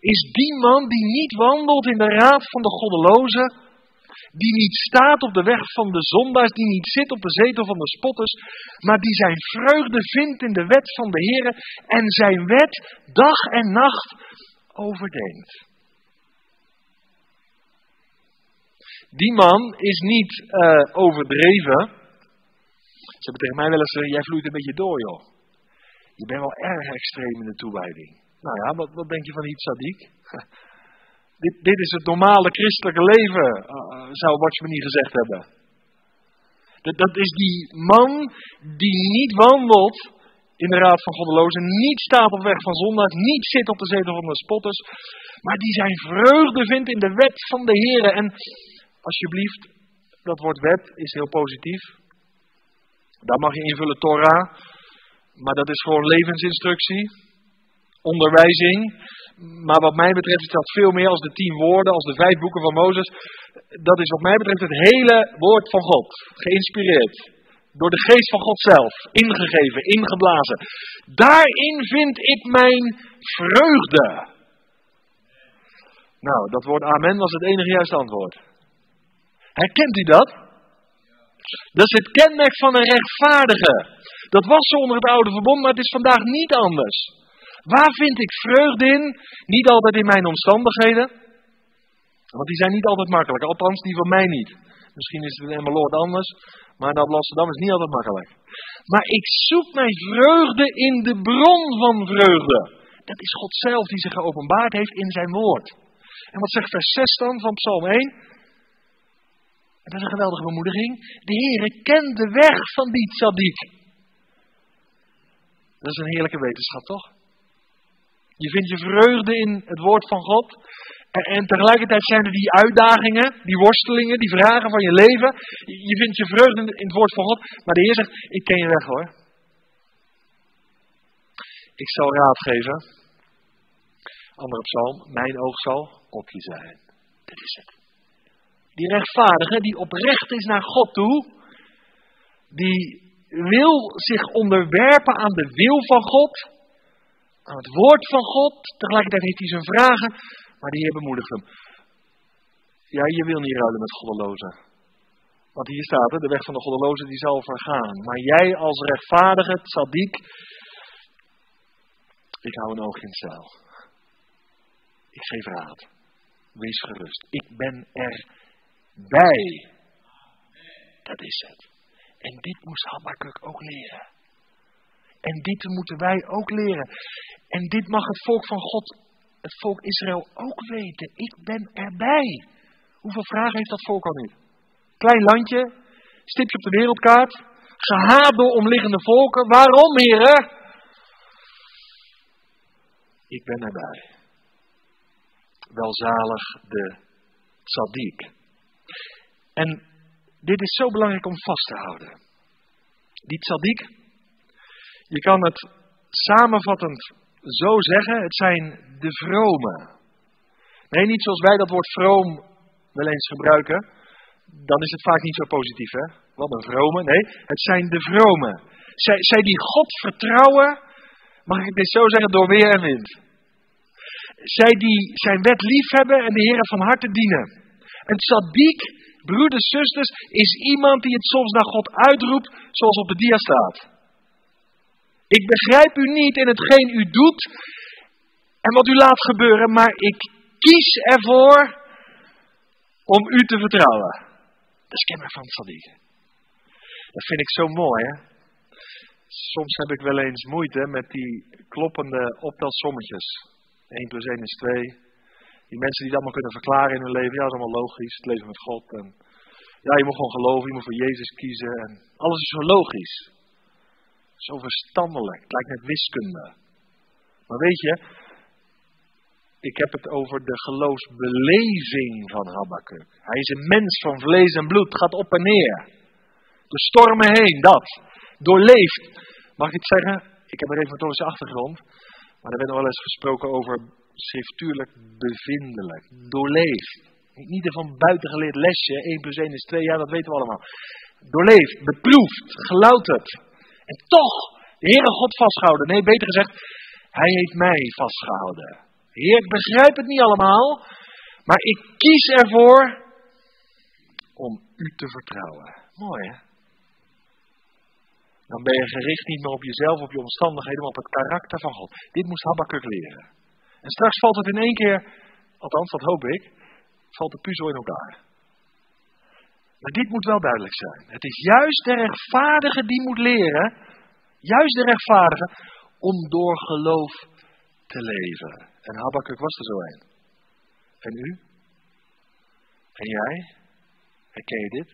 is die man die niet wandelt in de raad van de goddelozen, die niet staat op de weg van de zondaars, die niet zit op de zetel van de spotters, maar die zijn vreugde vindt in de wet van de Heer en zijn wet dag en nacht overdenkt. Die man is niet uh, overdreven. Ze hebben tegen mij wel eens, uh, jij vloeit een beetje door joh. Je bent wel erg extreem in de toewijding. Nou ja, wat, wat denk je van iets sadiek? dit, dit is het normale christelijke leven, uh, zou Watchman niet gezegd hebben. Dat, dat is die man die niet wandelt in de raad van goddelozen, niet staat op weg van zondags, niet zit op de zetel van de spotters, maar die zijn vreugde vindt in de wet van de Heer. En alsjeblieft, dat woord wet is heel positief. Daar mag je invullen Torah, maar dat is gewoon levensinstructie, onderwijzing. Maar wat mij betreft is dat veel meer als de tien woorden, als de vijf boeken van Mozes. Dat is wat mij betreft het hele woord van God, geïnspireerd. Door de geest van God zelf, ingegeven, ingeblazen. Daarin vind ik mijn vreugde. Nou, dat woord amen was het enige juiste antwoord. Herkent u dat? Dat is het kenmerk van een rechtvaardige. Dat was zo onder het oude verbond, maar het is vandaag niet anders. Waar vind ik vreugde in? Niet altijd in mijn omstandigheden. Want die zijn niet altijd makkelijk, althans die van mij niet. Misschien is het in Emmeloord anders, maar in Amsterdam is niet altijd makkelijk. Maar ik zoek mijn vreugde in de bron van vreugde. Dat is God zelf die zich geopenbaard heeft in zijn woord. En wat zegt vers 6 dan van Psalm 1? En dat is een geweldige bemoediging. De Heere kent de weg van die tzaddik. Dat is een heerlijke wetenschap, toch? Je vindt je vreugde in het woord van God. En, en, tegelijkertijd zijn er die uitdagingen, die worstelingen, die vragen van je leven. Je vindt je vreugde in het woord van God. Maar de Heer zegt, ik ken je weg hoor. Ik zal raad geven. Andere psalm, mijn oog zal op je zijn. Dit is het. Die rechtvaardige, die oprecht is naar God toe, die wil zich onderwerpen aan de wil van God, aan het woord van God. Tegelijkertijd heeft hij zijn vragen, maar de Heer bemoedigt hem. Ja, je wil niet ruilen met goddelozen. Want hier staat de weg van de goddelozen die zal vergaan. Maar jij als rechtvaardige, tzaddik, ik hou een oog in het. Ik geef raad. Wees gerust. Ik ben er bij. Dat is het. En dit moest Habakkuk ook leren. En dit moeten wij ook leren. En dit mag het volk van God, het volk Israël ook weten. Ik ben erbij. Hoeveel vragen heeft dat volk al niet? Klein landje, stipje op de wereldkaart, gehaat door omliggende volken. Waarom, heren? Ik ben erbij. Welzalig de tzaddik. En dit is zo belangrijk om vast te houden. Die tzaddik, je kan het samenvattend zo zeggen, het zijn de vrome. Nee, niet zoals wij dat woord vroom wel eens gebruiken. Dan is het vaak niet zo positief, hè? Wat een vrome. Nee, het zijn de vrome. Zij, zij die God vertrouwen, mag ik dit zo zeggen, door weer en wind. Zij die zijn wet lief hebben en de Heer van harte dienen. Een tzaddik broeders, zusters, is iemand die het soms naar God uitroept, zoals op de dia staat. Ik begrijp u niet in hetgeen u doet en wat u laat gebeuren, maar ik kies ervoor om u te vertrouwen. Dat is kenmerk van Sadiq. Dat vind ik zo mooi, hè? Soms heb ik wel eens moeite met die kloppende optelsommetjes. 1 plus 1 is 2. Die mensen die het allemaal kunnen verklaren in hun leven. Ja, dat is allemaal logisch. Het leven met God. En ja, je moet gewoon geloven. Je moet voor Jezus kiezen. En alles is zo logisch. Zo verstandelijk. Het lijkt net wiskunde. Maar weet je, ik heb het over de geloofsbeleving van Habakkuk. Hij is een mens van vlees en bloed. Het gaat op en neer. de stormen heen, dat. Doorleeft. Mag ik iets zeggen? Ik heb een reformatorische achtergrond, maar er werd nog wel eens gesproken over schriftuurlijk bevindelijk. Doorleeft. Niet een van buiten geleerd lesje, 1 plus 1 is 2, ja dat weten we allemaal. Doorleefd, beproefd, gelouterd. En toch, de Heere God vastgehouden. Nee, beter gezegd, Hij heeft mij vastgehouden. Heer, ik begrijp het niet allemaal, maar ik kies ervoor om u te vertrouwen. Mooi hè? Dan ben je gericht niet meer op jezelf, op je omstandigheden, maar op het karakter van God. Dit moest Habakkuk leren. En straks valt het in één keer, althans dat hoop ik, valt de puzzel in elkaar. Maar dit moet wel duidelijk zijn. Het is juist de rechtvaardige die moet leren, juist de rechtvaardige, om door geloof te leven. En Habakkuk was er zo een. En u? En jij? Herken je dit?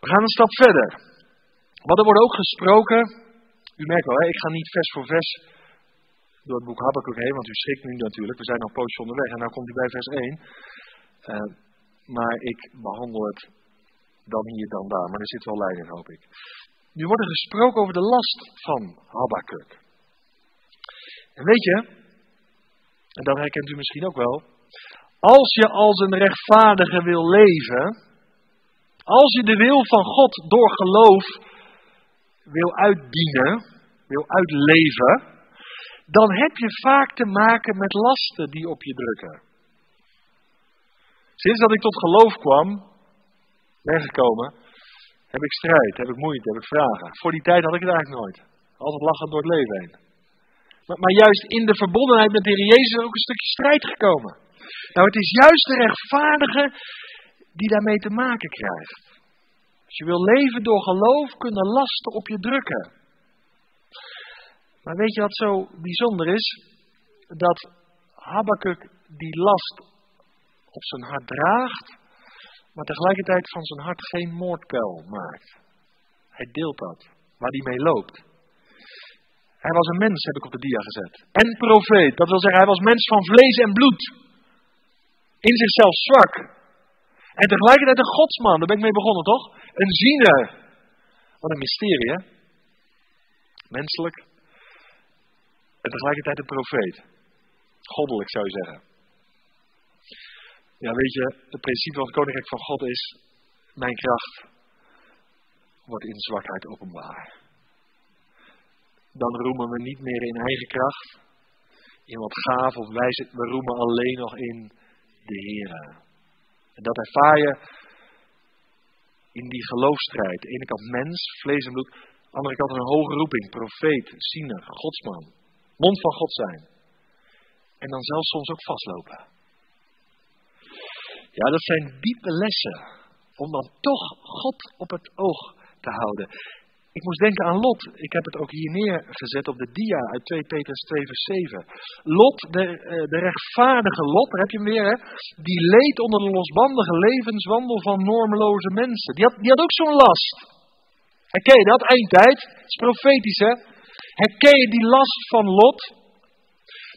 We gaan een stap verder. Want er wordt ook gesproken. U merkt wel, hè, ik ga niet vers voor vers door het boek Habakkuk heen, want u schrikt nu natuurlijk. We zijn al poosje onderweg en nu komt hij bij vers 1. Uh, eh, maar ik behandel het dan hier, dan daar. Maar er zit wel in, hoop ik. Nu wordt er gesproken over de last van Habakkuk. En weet je, en dat herkent u misschien ook wel. Als je als een rechtvaardige wil leven, als je de wil van God door geloof wil uitdienen, wil uitleven, dan heb je vaak te maken met lasten die op je drukken. Sinds dat ik tot geloof kwam, ben gekomen, heb ik strijd, heb ik moeite, heb ik vragen. Voor die tijd had ik het eigenlijk nooit. Altijd lachend door het leven heen. Maar, maar juist in de verbondenheid met de Heer Jezus ook een stukje strijd gekomen. Nou, het is juist de rechtvaardige die daarmee te maken krijgt. Je wil leven door geloof, kunnen lasten op je drukken. Maar weet je wat zo bijzonder is? Dat Habakkuk die last op zijn hart draagt, maar tegelijkertijd van zijn hart geen moordkuil maakt. Hij deelt dat, waar hij mee loopt. Hij was een mens, heb ik op de dia gezet. En profeet, dat wil zeggen, hij was mens van vlees en bloed. In zichzelf zwak. En tegelijkertijd een godsman, daar ben ik mee begonnen toch? Een ziener. Wat een mysterie, hè? Menselijk. En tegelijkertijd een profeet. Goddelijk zou je zeggen. Ja, weet je, het principe van het koninkrijk van God is: mijn kracht wordt in zwakheid openbaar. Dan roemen we niet meer in eigen kracht, in wat gaaf of wijsheid. We roemen alleen nog in de Heer. En dat ervaar je in die geloofstrijd. De ene kant mens, vlees en bloed. De andere kant een hoge roeping, profeet, ziener, godsman. Mond van God zijn. En dan zelfs soms ook vastlopen. Ja, dat zijn diepe lessen. Om dan toch God op het oog te houden. Ik moest denken aan Lot. Ik heb het ook hier neergezet op de dia uit 2 Petrus 2 vers 7. Lot, de, eh, de rechtvaardige Lot, daar heb je hem weer, hè, die leed onder de losbandige levenswandel van normeloze mensen. Die had, die had ook zo'n last. Herken je dat? Eindtijd. Dat is profetisch, hè? Herken je die last van Lot?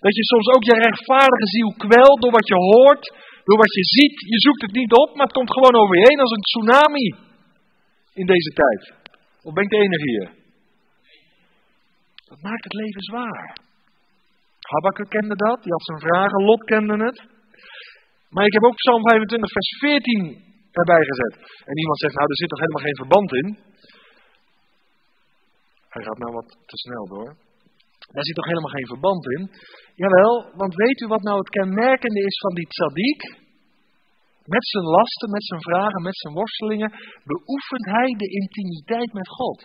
Dat je soms ook je rechtvaardige ziel kwelt door wat je hoort, door wat je ziet. Je zoekt het niet op, maar het komt gewoon over je heen als een tsunami in deze tijd. Of ben ik de enige hier? Dat maakt het leven zwaar. Habakkuk kende dat, die had zijn vragen, Lot kende het. Maar ik heb ook Psalm 25, vers 14 erbij gezet. En iemand zegt, nou, er zit toch helemaal geen verband in? Hij gaat nou wat te snel door. Daar zit toch helemaal geen verband in? Jawel, want weet u wat nou het kenmerkende is van die tzaddik? Met zijn lasten, met zijn vragen, met zijn worstelingen, beoefent hij de intimiteit met God.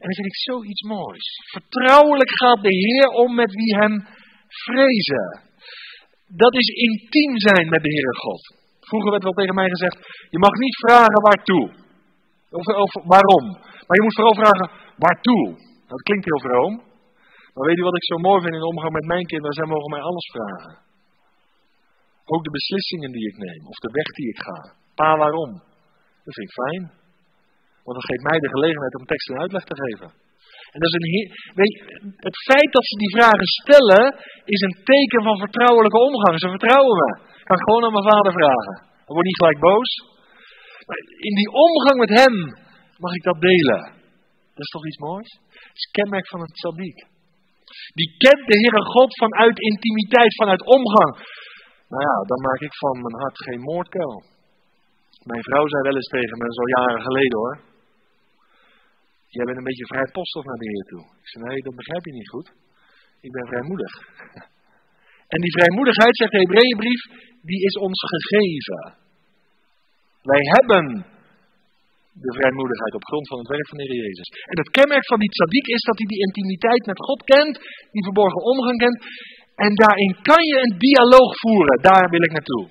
En dat vind ik zoiets moois. Vertrouwelijk gaat de Heer om met wie hem vrezen. Dat is intiem zijn met de Heere God. Vroeger werd wel tegen mij gezegd, je mag niet vragen waartoe. Of, of waarom. Maar je moet vooral vragen, waartoe? Dat klinkt heel vroom. Maar weet u wat ik zo mooi vind in de omgang met mijn kinderen? Zij mogen mij alles vragen. Ook de beslissingen die ik neem, of de weg die ik ga. Pa, waarom? Dat vind ik fijn. Want dat geeft mij de gelegenheid om tekst en uitleg te geven. En dat is een weet, het feit dat ze die vragen stellen, is een teken van vertrouwelijke omgang. Ze vertrouwen me. Kan ik gewoon aan mijn vader vragen. Hij wordt niet gelijk boos. Maar in die omgang met hem mag ik dat delen. Dat is toch iets moois? Het is kenmerk van het tzaddik. Die kent de Heere God vanuit intimiteit, vanuit omgang. Nou ja, dan maak ik van mijn hart geen moordkuil. Mijn vrouw zei wel eens tegen me, zo jaren geleden hoor. Jij bent een beetje vrijpostig naar de Heer toe. Ik zei, nee, dat begrijp je niet goed. Ik ben vrijmoedig. En die vrijmoedigheid, zegt de Hebreeënbrief, die is ons gegeven. Wij hebben de vrijmoedigheid op grond van het werk van de Heer Jezus. En het kenmerk van die tzaddik is dat hij die intimiteit met God kent, die verborgen omgang kent. En daarin kan je een dialoog voeren. Daar wil ik naartoe.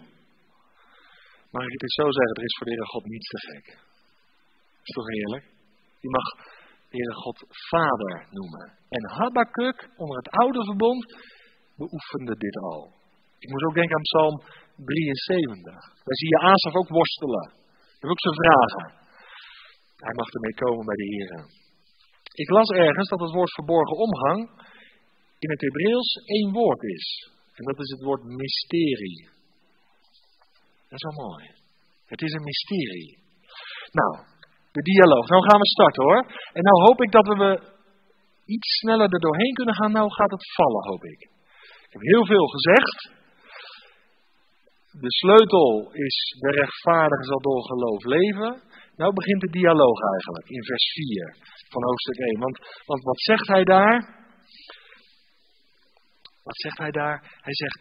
Mag ik het zo zeggen, er is voor de Heer God niets te gek. Is toch heerlijk? Je mag de Heere God Vader noemen. En Habakkuk, onder het oude verbond, beoefende dit al. Ik moest ook denken aan Psalm 73. Daar zie je Asaf ook worstelen. Heeft ook zijn vragen. Hij mag ermee komen bij de Heer. Ik las ergens dat het woord verborgen omgang in het Hebreeuws één woord is. En dat is het woord mysterie. Dat is wel mooi. Het is een mysterie. Nou, de dialoog. Nou gaan we starten hoor. En nou hoop ik dat we iets sneller er doorheen kunnen gaan. Nou gaat het vallen, hoop ik. Ik heb heel veel gezegd. De sleutel is de rechtvaardige zal door geloof leven. Nou begint de dialoog eigenlijk in vers 4 van hoofdstuk 1. Want, want wat zegt hij daar? Wat zegt hij daar? Hij zegt,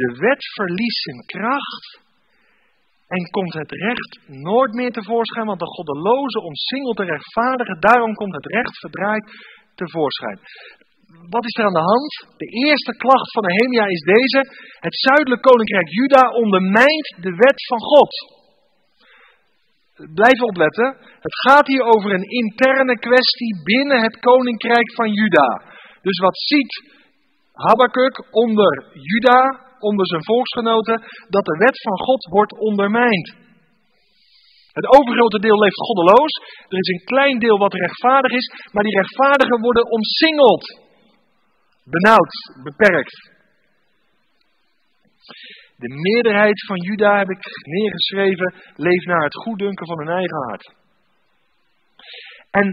de wet verliest zijn kracht en komt het recht nooit meer tevoorschijn, want de goddeloze omsingelt de rechtvaardige, daarom komt het recht verdraaid tevoorschijn. Wat is er aan de hand? De eerste klacht van Nehemia is deze. Het zuidelijk koninkrijk Juda ondermijnt de wet van God. Blijf opletten. Het gaat hier over een interne kwestie binnen het koninkrijk van Juda. Dus wat ziet Habakkuk onder Juda, onder zijn volksgenoten dat de wet van God wordt ondermijnd. Het overgrote deel leeft goddeloos. Er is een klein deel wat rechtvaardig is, maar die rechtvaardigen worden omsingeld. Benauwd, beperkt. De meerderheid van Juda, heb ik neergeschreven, leeft naar het goeddunken van hun eigen hart. En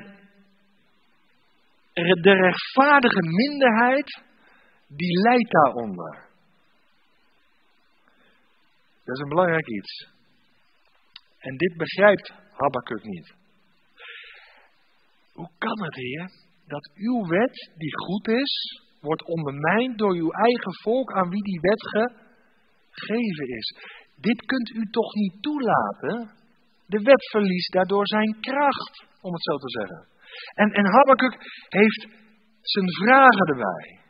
de rechtvaardige minderheid, die lijdt daaronder. Dat is een belangrijk iets. En dit begrijpt Habakkuk niet. Hoe kan het, Heer, dat uw wet, die goed is, wordt ondermijnd door uw eigen volk aan wie die wet gegeven is? Dit kunt u toch niet toelaten? De wet verliest daardoor zijn kracht, om het zo te zeggen. En, en Habakkuk heeft zijn vragen erbij.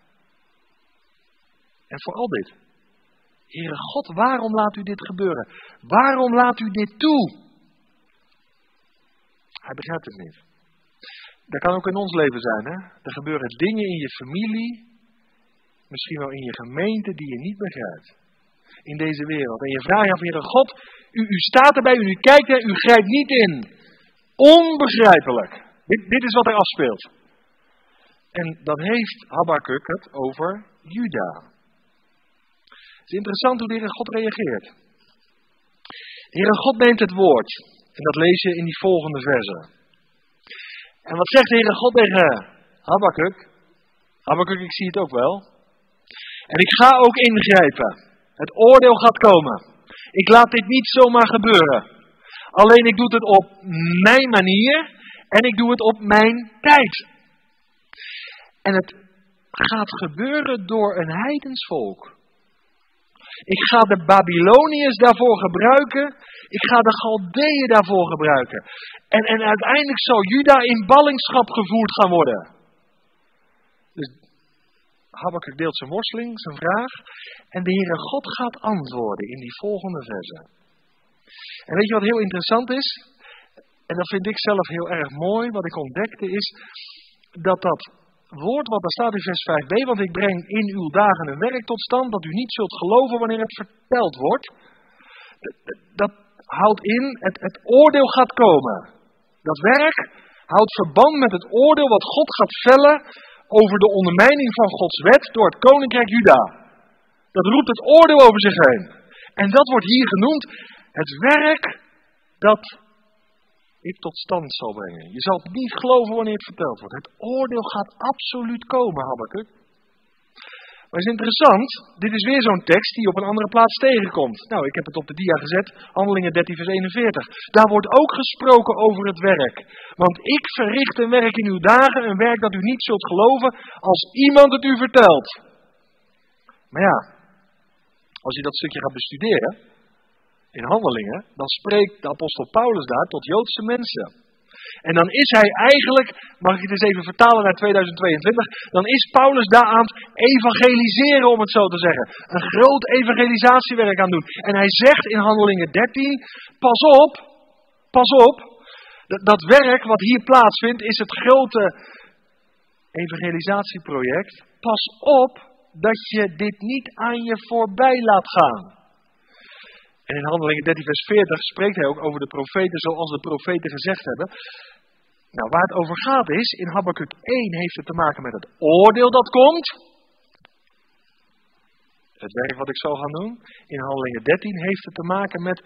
En vooral dit. Heere God, waarom laat u dit gebeuren? Waarom laat u dit toe? Hij begrijpt het niet. Dat kan ook in ons leven zijn. Hè? Er gebeuren dingen in je familie, misschien wel in je gemeente, die je niet begrijpt. In deze wereld. En je vraagt af, Heere God, u, u staat erbij, u, u kijkt er, u grijpt niet in. Onbegrijpelijk. Dit, dit is wat er afspeelt. En dan heeft Habakkuk het over Juda. Het is interessant hoe de Heere God reageert. De Heere God neemt het woord. En dat lees je in die volgende verse. En wat zegt de Heere God tegen Habakkuk? Habakkuk, ik zie het ook wel. En ik ga ook ingrijpen. Het oordeel gaat komen. Ik laat dit niet zomaar gebeuren. Alleen ik doe het op mijn manier en ik doe het op mijn tijd. En het gaat gebeuren door een heidensvolk. Ik ga de Babyloniërs daarvoor gebruiken. Ik ga de Galdeeën daarvoor gebruiken. En, en uiteindelijk zal Juda in ballingschap gevoerd gaan worden. Dus Habakkuk deelt zijn worsteling, zijn vraag. En de Heere God gaat antwoorden in die volgende verse. En weet je wat heel interessant is? En dat vind ik zelf heel erg mooi. Wat ik ontdekte is dat dat woord wat daar staat in vers 5b, want ik breng in uw dagen een werk tot stand dat u niet zult geloven wanneer het verteld wordt. Dat houdt in, het, oordeel gaat komen. Dat werk houdt verband met het oordeel wat God gaat vellen over de ondermijning van Gods wet door het koninkrijk Juda. Dat roept het oordeel over zich heen. En dat wordt hier genoemd het werk dat ik tot stand zal brengen. Je zal het niet geloven wanneer het verteld wordt. Het oordeel gaat absoluut komen, Habakkuk. Maar het is interessant, dit is weer zo'n tekst die op een andere plaats tegenkomt. Nou, ik heb het op de dia gezet, Handelingen 13 vers 41. Daar wordt ook gesproken over het werk. Want ik verricht een werk in uw dagen, een werk dat u niet zult geloven als iemand het u vertelt. Maar ja, als je dat stukje gaat bestuderen, in handelingen, dan spreekt de apostel Paulus daar tot Joodse mensen. En dan is hij eigenlijk, mag ik het eens even vertalen naar 2022, dan is Paulus daar aan het evangeliseren, om het zo te zeggen. Een groot evangelisatiewerk aan doen. En hij zegt in Handelingen 13, pas op, pas op, dat werk wat hier plaatsvindt is het grote evangelisatieproject. Pas op dat je dit niet aan je voorbij laat gaan. En in Handelingen 13, vers 40 spreekt hij ook over de profeten zoals de profeten gezegd hebben. Nou, waar het over gaat is, in Habakkuk 1 heeft het te maken met het oordeel dat komt. Het werk wat ik zo ga doen. In Handelingen 13 heeft het te maken met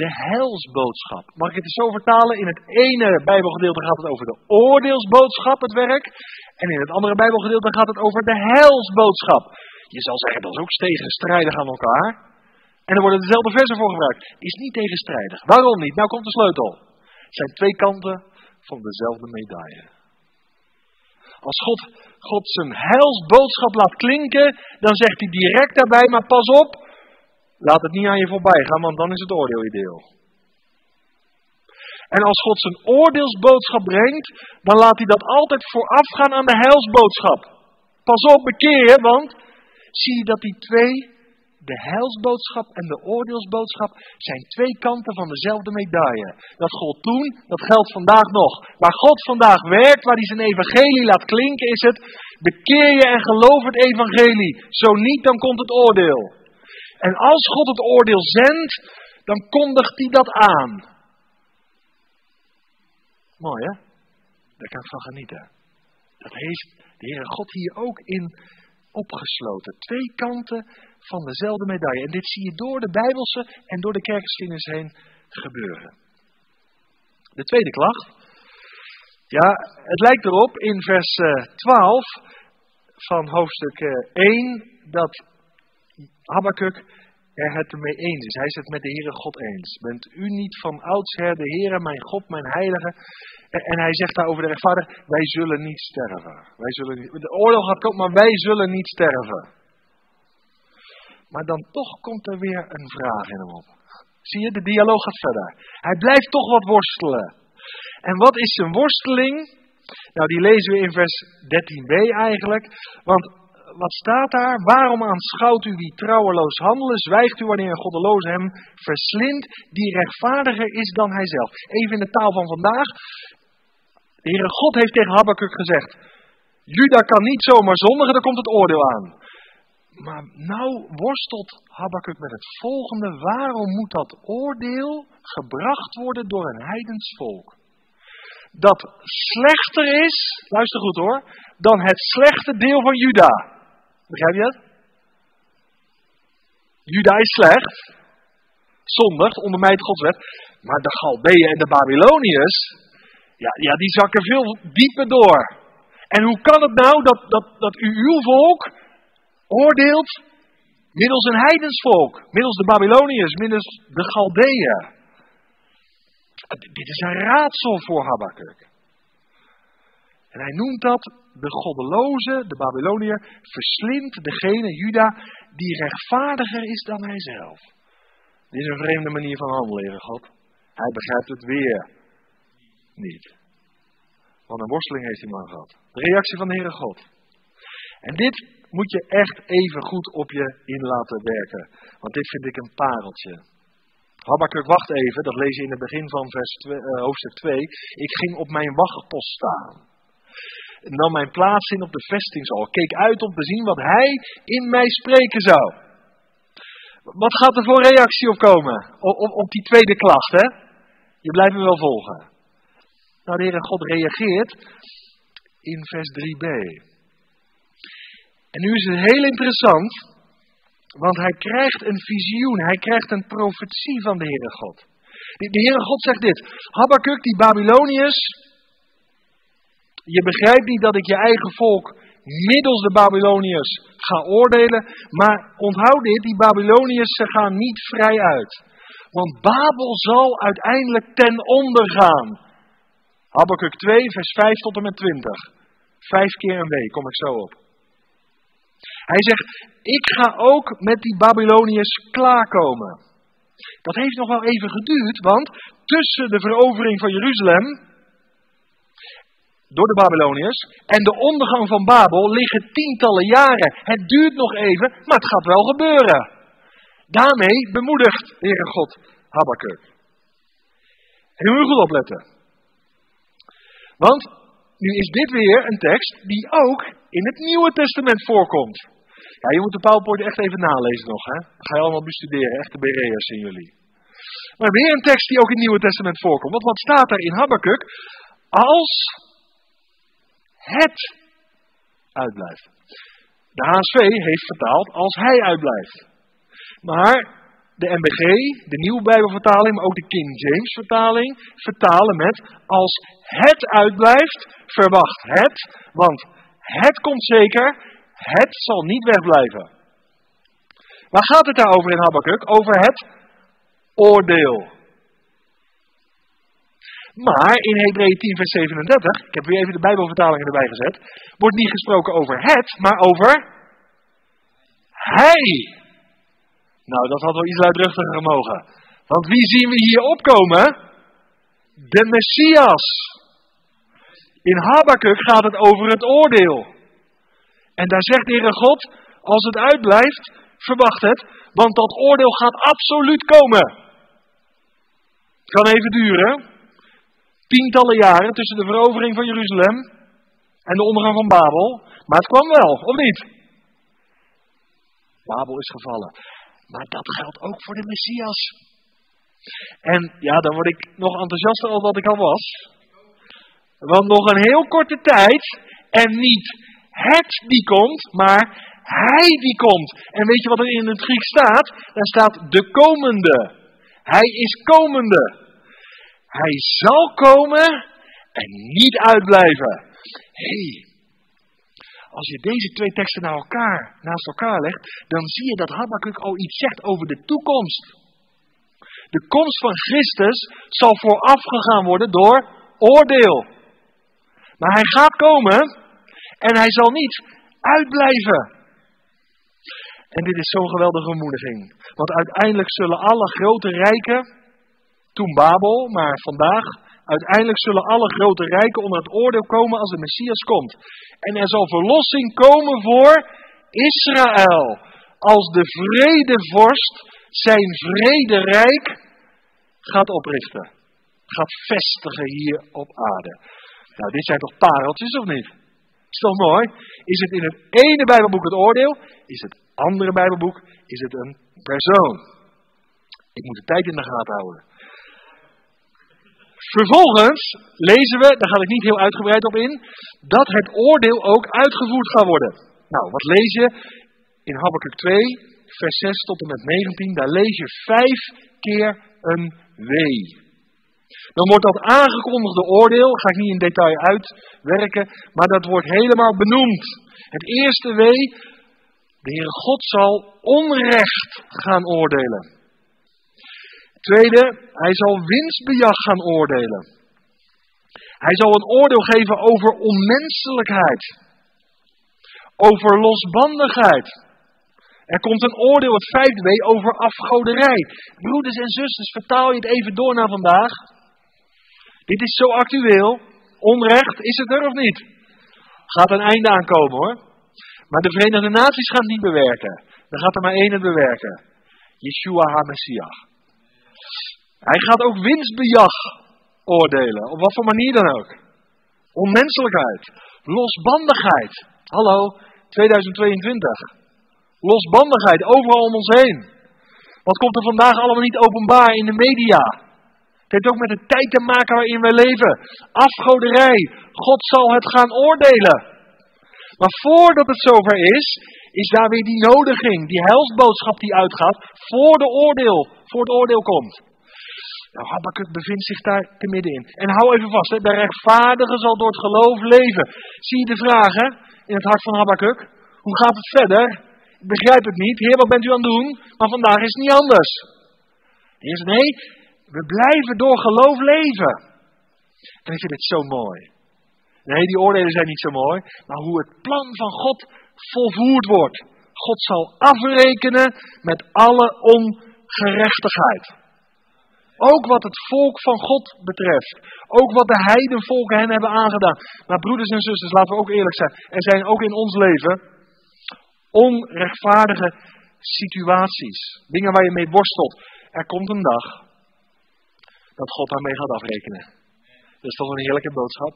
de helsboodschap. Mag ik het zo vertalen? In het ene Bijbelgedeelte gaat het over de oordeelsboodschap, het werk. En in het andere Bijbelgedeelte gaat het over de helsboodschap. Je zal zeggen, dat is ook tegenstrijdig aan elkaar. En er worden dezelfde versen voor gebruikt. Is niet tegenstrijdig. Waarom niet? Nou komt de sleutel. Het zijn twee kanten van dezelfde medaille. Als God, God zijn heilsboodschap laat klinken, dan zegt hij direct daarbij, maar pas op, laat het niet aan je voorbij gaan, want dan is het oordeel ideel. En als God zijn oordeelsboodschap brengt, dan laat hij dat altijd voorafgaan aan de heilsboodschap. Pas op, bekeer je, want zie je dat die twee de heilsboodschap en de oordeelsboodschap zijn twee kanten van dezelfde medaille. Dat gold toen, dat geldt vandaag nog. Waar God vandaag werkt, waar hij zijn evangelie laat klinken, is het bekeer je en geloof het evangelie. Zo niet, dan komt het oordeel. En als God het oordeel zendt, dan kondigt hij dat aan. Mooi hè? Daar kan ik van genieten. Dat heeft de Heere God hier ook in opgesloten. Twee kanten van dezelfde medaille. En dit zie je door de Bijbelse en door de kerkgeschiedenis heen gebeuren. De tweede klacht. Ja, het lijkt erop in vers 12 eh, van hoofdstuk 1 eh, dat Habakkuk er het ermee eens is. Hij is het met de Heere God eens. Bent u niet van oudsher de Heere, mijn God, mijn Heilige? En hij zegt daar over de rechtvaardig, wij zullen niet sterven. Wij zullen niet, de oorlog gaat komen, maar wij zullen niet sterven. Maar dan toch komt er weer een vraag in hem op. Zie je, de dialoog gaat verder. Hij blijft toch wat worstelen. En wat is zijn worsteling? Nou, die lezen we in vers 13b eigenlijk. Want wat staat daar? Waarom aanschouwt u wie trouweloos handelen? Zwijgt u wanneer een goddeloze hem verslindt, die rechtvaardiger is dan hijzelf? Even in de taal van vandaag. De Heere God heeft tegen Habakkuk gezegd: Juda kan niet zomaar zondigen, dan komt het oordeel aan. Maar nou worstelt Habakkuk met het volgende. Waarom moet dat oordeel gebracht worden door een heidens volk? Dat slechter is, luister goed hoor, dan het slechte deel van Juda. Begrijp je het? Juda is slecht, zondig, ondermijnt Gods wet. Maar de Galdeeën en de Babyloniërs, ja, ja, die zakken veel dieper door. En hoe kan het nou dat, dat, dat u uw volk oordeelt middels een heidensvolk, middels de Babyloniërs, middels de Galdeeën. Dit is een raadsel voor Habakkuk. En hij noemt dat de goddeloze, de Babyloniër, verslindt degene, Juda, die rechtvaardiger is dan hijzelf. Dit is een vreemde manier van handelen, God. Hij begrijpt het weer niet. Want een worsteling heeft hij maar gehad. De reactie van de Heere God. En dit moet je echt even goed op je in laten werken. Want dit vind ik een pareltje. Habakkuk, wacht even, dat lees je in het begin van vers 2, uh, eh, hoofdstuk 2. Ik ging op mijn wachtpost staan. Nam mijn plaats in op de vestingshal. Keek uit om te zien wat hij in mij spreken zou. Wat gaat er voor reactie op komen? Op, op, op die tweede klacht, hè? Je blijft me wel volgen. Nou, de Heere God reageert in vers 3b. En nu is het heel interessant. Want hij krijgt een visioen, hij krijgt een profetie van de Heere God. De Heere God zegt dit, Habakkuk, die Babyloniërs, je begrijpt niet dat ik je eigen volk middels de Babyloniërs ga oordelen, maar onthoud dit, die Babyloniërs ze gaan niet vrij uit. Want Babel zal uiteindelijk ten onder gaan. Habakkuk 2, vers 5 tot en met 20. Vijf keer een week, kom ik zo op. Hij zegt, ik ga ook met die Babyloniërs klaarkomen. Dat heeft nog wel even geduurd, want tussen de verovering van Jeruzalem door de Babyloniërs en de ondergang van Babel liggen tientallen jaren. Het duurt nog even, maar het gaat wel gebeuren. Daarmee bemoedigt de Heere God Habakkuk. Moet goed opletten. Want nu is dit weer een tekst die ook in het Nieuwe Testament voorkomt. Ja, je moet de PowerPoint echt even nalezen nog. Hè? ga je allemaal bestuderen, echte Bereërs in jullie. Maar weer een tekst die ook in het Nieuwe Testament voorkomt. Want wat staat er in Habakkuk? Als het uitblijft. De HSV heeft vertaald als hij uitblijft. Maar de MBG, de Nieuwe Bijbelvertaling, maar ook de King James vertaling, vertalen met als het uitblijft, verwacht het, want het komt zeker, het zal niet wegblijven. Waar gaat het daarover in Habakkuk? Over het oordeel. Maar in Hebreeën 10 vers 37, ik heb weer even de Bijbelvertalingen erbij gezet, wordt niet gesproken over het, maar over hij. Nou, dat had wel iets luidruchtiger mogen. Want wie zien we hier opkomen? De Messias. In Habakkuk gaat het over het oordeel. En daar zegt de Heere God, als het uitblijft, verwacht het, want dat oordeel gaat absoluut komen. Het kan even duren, tientallen jaren tussen de verovering van Jeruzalem en de ondergang van Babel. Maar het kwam wel, of niet? Babel is gevallen. Maar dat geldt ook voor de Messias. En ja, dan word ik nog enthousiaster dan wat ik al was. Want nog een heel korte tijd en niet het die komt, maar hij die komt. En weet je wat er in het Grieks staat? Daar staat de komende. Hij is komende. Hij zal komen en niet uitblijven. Hey, als je deze twee teksten elkaar, naast elkaar legt, dan zie je dat Habakkuk al iets zegt over de toekomst. De komst van Christus zal voorafgegaan worden door oordeel. Maar hij gaat komen en hij zal niet uitblijven. En dit is zo'n geweldige bemoediging. Want uiteindelijk zullen alle grote rijken toen Babel, maar vandaag, uiteindelijk zullen alle grote rijken onder het oordeel komen als de Messias komt. En er zal verlossing komen voor Israël, als de vredevorst zijn vrederijk gaat oprichten. Gaat vestigen hier op aarde. Nou, dit zijn toch pareltjes of niet? Toch mooi? Is het in het ene Bijbelboek het oordeel? Is het andere Bijbelboek? Is het een persoon? Ik moet de tijd in de gaten houden. Vervolgens lezen we, daar ga ik niet heel uitgebreid op in, dat het oordeel ook uitgevoerd gaat worden. Nou, wat lees je in Habakkuk 2, vers 6 tot en met 19? Daar lees je vijf keer een wee. Dan wordt dat aangekondigde oordeel, ga ik niet in detail uitwerken, maar dat wordt helemaal benoemd. Het eerste wee, de Heere God zal onrecht gaan oordelen. Tweede, hij zal winstbejag gaan oordelen. Hij zal een oordeel geven over onmenselijkheid. Over losbandigheid. Er komt een oordeel, het vijfde wee, over afgoderij. Broeders en zusters, vertaal je het even door naar vandaag. Dit is zo actueel. Onrecht, is het er of niet? Gaat een einde aankomen hoor. Maar de Verenigde Naties gaan het niet bewerken. Dan gaat er maar één het bewerken. Yeshua HaMessiah. Hij gaat ook winstbejag oordelen, op wat voor manier dan ook. Onmenselijkheid, losbandigheid. Hallo, 2022. Losbandigheid overal om ons heen. Wat komt er vandaag allemaal niet openbaar in de media? Het heeft ook met de tijd te maken waarin we leven. Afgoderij. God zal het gaan oordelen. Maar voordat het zover is, is daar weer die nodiging, die helsboodschap die uitgaat voor, de oordeel, voor het oordeel komt. Nou, Habakkuk bevindt zich daar te middenin. En hou even vast, hè, de rechtvaardige zal door het geloof leven. Zie je de vragen in het hart van Habakkuk? Hoe gaat het verder? Ik begrijp het niet. Heer, wat bent u aan het doen? Maar vandaag is het niet anders. Heer nee, we blijven door geloof leven. En ik vind het zo mooi. Nee, die oordelen zijn niet zo mooi. Maar hoe het plan van God volvoerd wordt. God zal afrekenen met alle ongerechtigheid. Ook wat het volk van God betreft. Ook wat de heidenvolken hen hebben aangedaan. Maar broeders en zusters, laten we ook eerlijk zijn. Er zijn ook in ons leven onrechtvaardige situaties. Dingen waar je mee worstelt. Er komt een dag dat God daarmee gaat afrekenen. Dat is toch een heerlijke boodschap?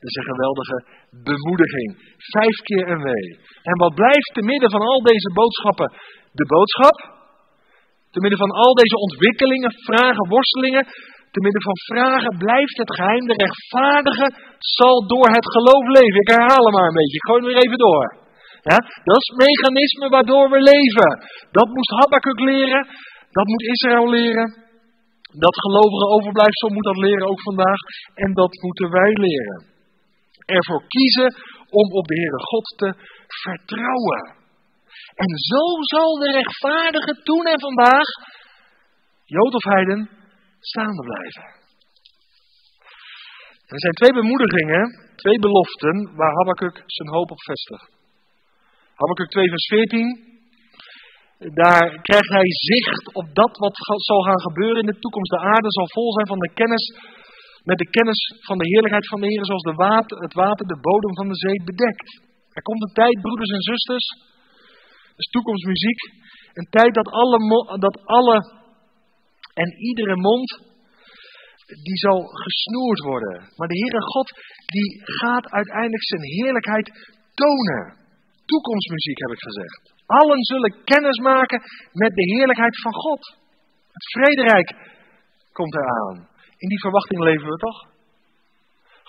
Dat is een geweldige bemoediging. Vijf keer een wee. En wat blijft te midden van al deze boodschappen? De boodschap. Te midden van al deze ontwikkelingen, vragen, worstelingen. Te midden van vragen blijft het geheim. De rechtvaardige zal door het geloof leven. Ik herhaal hem maar een beetje. Ik gooi hem weer even door. Ja, dat is het mechanisme waardoor we leven. Dat moest Habakkuk leren. Dat moet Israël leren. Dat gelovige overblijfsel moet dat leren ook vandaag. En dat moeten wij leren. Ervoor kiezen om op de Heere God te vertrouwen. En zo zal de rechtvaardige toen en vandaag, Jood of Heiden, staande blijven. Er zijn twee bemoedigingen, twee beloften waar Habakkuk zijn hoop op vestigt. Habakkuk 2 vers 14. Daar krijgt hij zicht op dat wat zal gaan gebeuren in de toekomst. De aarde zal vol zijn van de kennis, met de kennis van de heerlijkheid van de Heer, zoals de water, het water de bodem van de zee bedekt. Er komt een tijd, broeders en zusters, dat is toekomstmuziek, een tijd dat alle, dat alle en iedere mond, die zal gesnoerd worden. Maar de Heere God, die gaat uiteindelijk zijn heerlijkheid tonen. Toekomstmuziek heb ik gezegd. Allen zullen kennis maken met de heerlijkheid van God. Het vrederijk komt eraan. In die verwachting leven we toch?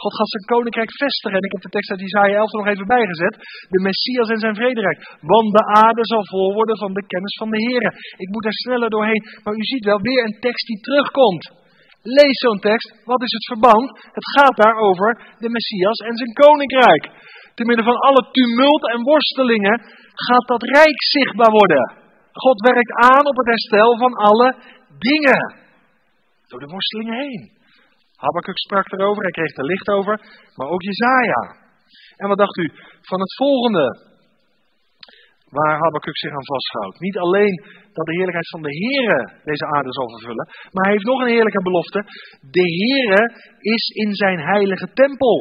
God gaat zijn koninkrijk vestigen. En ik heb de tekst uit Isaiah 11 er nog even bijgezet. De Messias en zijn vrederijk. Want de aarde zal vol worden van de kennis van de Heer. Ik moet er sneller doorheen. Maar u ziet wel weer een tekst die terugkomt. Lees zo'n tekst. Wat is het verband? Het gaat daar over de Messias en zijn koninkrijk. Te midden van alle tumult en worstelingen gaat dat rijk zichtbaar worden. God werkt aan op het herstel van alle dingen. Door de worstelingen heen. Habakkuk sprak erover, hij kreeg er licht over, maar ook Jezaja. En wat dacht u van het volgende waar Habakkuk zich aan vasthoudt? Niet alleen dat de heerlijkheid van de Here deze aarde zal vervullen, maar hij heeft nog een heerlijke belofte. De Here is in zijn heilige tempel,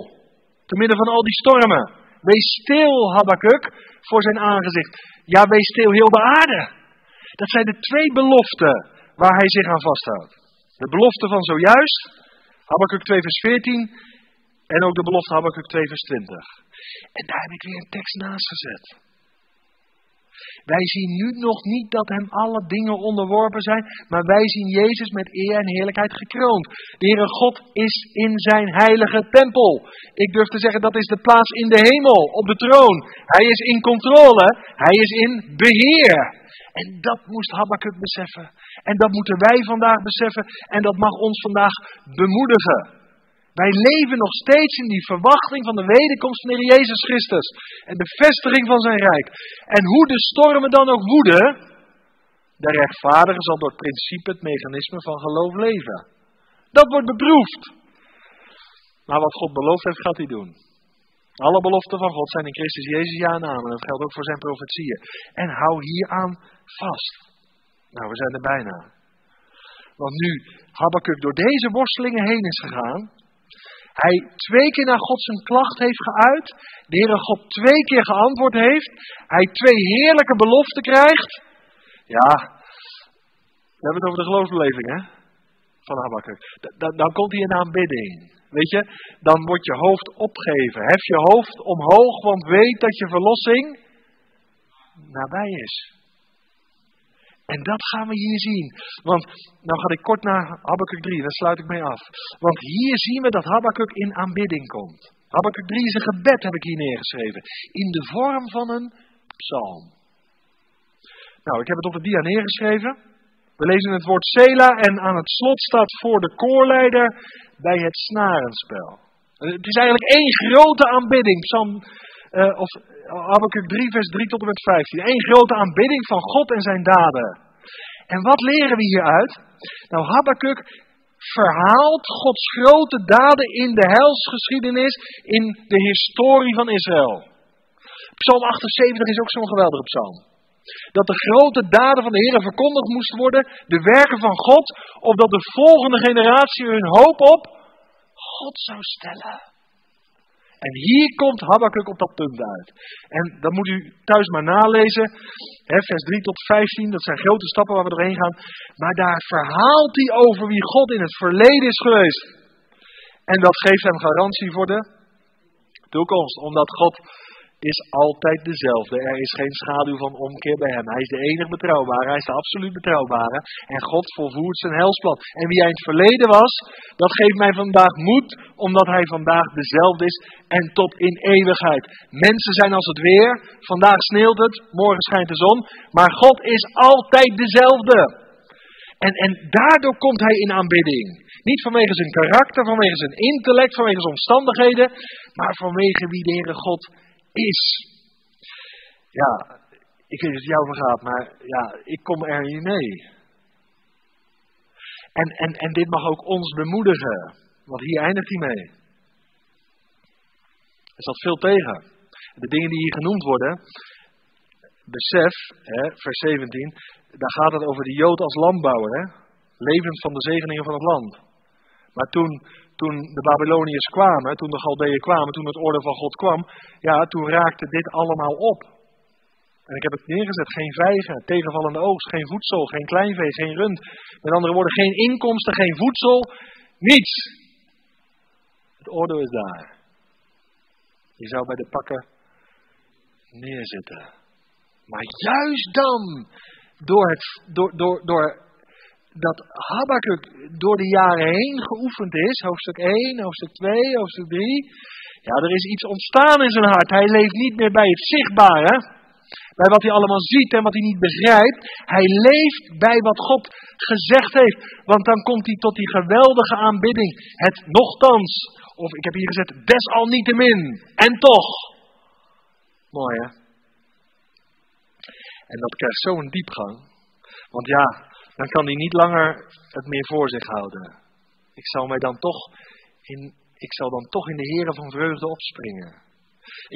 te midden van al die stormen. Wees stil, Habakkuk, voor zijn aangezicht. Ja, wees stil, heel de aarde. Dat zijn de twee beloften waar hij zich aan vasthoudt. De belofte van zojuist, Habakkuk 2 vers 14, en ook de belofte Habakkuk 2 vers 20. En daar heb ik weer een tekst naast gezet. Wij zien nu nog niet dat hem alle dingen onderworpen zijn, maar wij zien Jezus met eer en heerlijkheid gekroond. De Heere God is in zijn heilige tempel. Ik durf te zeggen, dat is de plaats in de hemel, op de troon. Hij is in controle, hij is in beheer. En dat moest Habakkuk beseffen. En dat moeten wij vandaag beseffen en dat mag ons vandaag bemoedigen. Wij leven nog steeds in die verwachting van de wederkomst van de Jezus Christus. En de vestiging van zijn rijk. En hoe de stormen dan ook woeden, de rechtvaardige zal door het principe, het mechanisme van geloof leven. Dat wordt beproefd. Maar wat God beloofd heeft, gaat hij doen. Alle beloften van God zijn in Christus Jezus ja en. Dat geldt ook voor zijn profetieën. En hou hieraan vast. Nou, we zijn er bijna. Want nu Habakkuk door deze worstelingen heen is gegaan, hij twee keer naar God zijn klacht heeft geuit. De Heere God twee keer geantwoord heeft. Hij twee heerlijke beloften krijgt. Ja, we hebben het over de geloofsbeleving hè, van Habakkuk. Dan, dan komt hij in aanbidding. Weet je, dan wordt je hoofd opgeven. Hef je hoofd omhoog, want weet dat je verlossing nabij is. En dat gaan we hier zien. Want, nou ga ik kort naar Habakkuk 3, daar sluit ik mee af. Want hier zien we dat Habakkuk in aanbidding komt. Habakkuk 3 is een gebed, heb ik hier neergeschreven. In de vorm van een psalm. Nou, ik heb het op de dia neergeschreven. We lezen het woord Sela en aan het slot staat voor de koorleider bij het snarenspel. Het is eigenlijk één grote aanbidding. Psalm, of Habakkuk 3, vers 3 tot en met 15. Eén grote aanbidding van God en zijn daden. En wat leren we hieruit? Nou, Habakkuk verhaalt Gods grote daden in de helsgeschiedenis, in de historie van Israël. Psalm 78 is ook zo'n geweldige psalm. Dat de grote daden van de Heer verkondigd moesten worden, de werken van God, opdat de volgende generatie hun hoop op God zou stellen. En hier komt Habakkuk op dat punt uit. En dat moet u thuis maar nalezen. Vers 3 tot 15, dat zijn grote stappen waar we doorheen gaan. Maar daar verhaalt hij over wie God in het verleden is geweest. En dat geeft hem garantie voor de toekomst. Omdat God is altijd dezelfde. Er is geen schaduw van omkeer bij hem. Hij is de enige betrouwbare. Hij is de absoluut betrouwbare. En God volvoert zijn helsplan. En wie hij in het verleden was, dat geeft mij vandaag moed, omdat hij vandaag dezelfde is en tot in eeuwigheid. Mensen zijn als het weer. Vandaag sneeuwt het, morgen schijnt de zon. Maar God is altijd dezelfde. En, en daardoor komt hij in aanbidding. Niet vanwege zijn karakter, vanwege zijn intellect, vanwege zijn omstandigheden, maar vanwege wie de Heere God. Ja, ik weet het jou vergaat, maar ja, ik kom er niet mee. En, en, en dit mag ook ons bemoedigen, want hier eindigt hij mee. Er zat veel tegen. De dingen die hier genoemd worden, besef, hè, vers 17, daar gaat het over de Jood als landbouwer, hè, levend van de zegeningen van het land. Maar toen toen de Babyloniërs kwamen, toen de Galdeën kwamen, toen het orde van God kwam, ja, toen raakte dit allemaal op. En ik heb het neergezet, geen vijgen, tegenvallende oogst, geen voedsel, geen kleinvee, geen rund. Met andere woorden, geen inkomsten, geen voedsel, niets. Het oordeel is daar. Je zou bij de pakken neerzitten. Maar juist dan, door, het, door, door, door dat Habakkuk door de jaren heen geoefend is, hoofdstuk 1, hoofdstuk 2, hoofdstuk 3. Ja, er is iets ontstaan in zijn hart. Hij leeft niet meer bij het zichtbare, bij wat hij allemaal ziet en wat hij niet begrijpt. Hij leeft bij wat God gezegd heeft, want dan komt hij tot die geweldige aanbidding. Het nochtans, of ik heb hier gezet, desalniettemin, en toch. Mooi hè? En dat krijgt zo'n diepgang. Want ja, dan kan hij niet langer het meer voor zich houden. Ik zal, mij dan, toch in, ik zal dan toch in de Here van vreugde opspringen.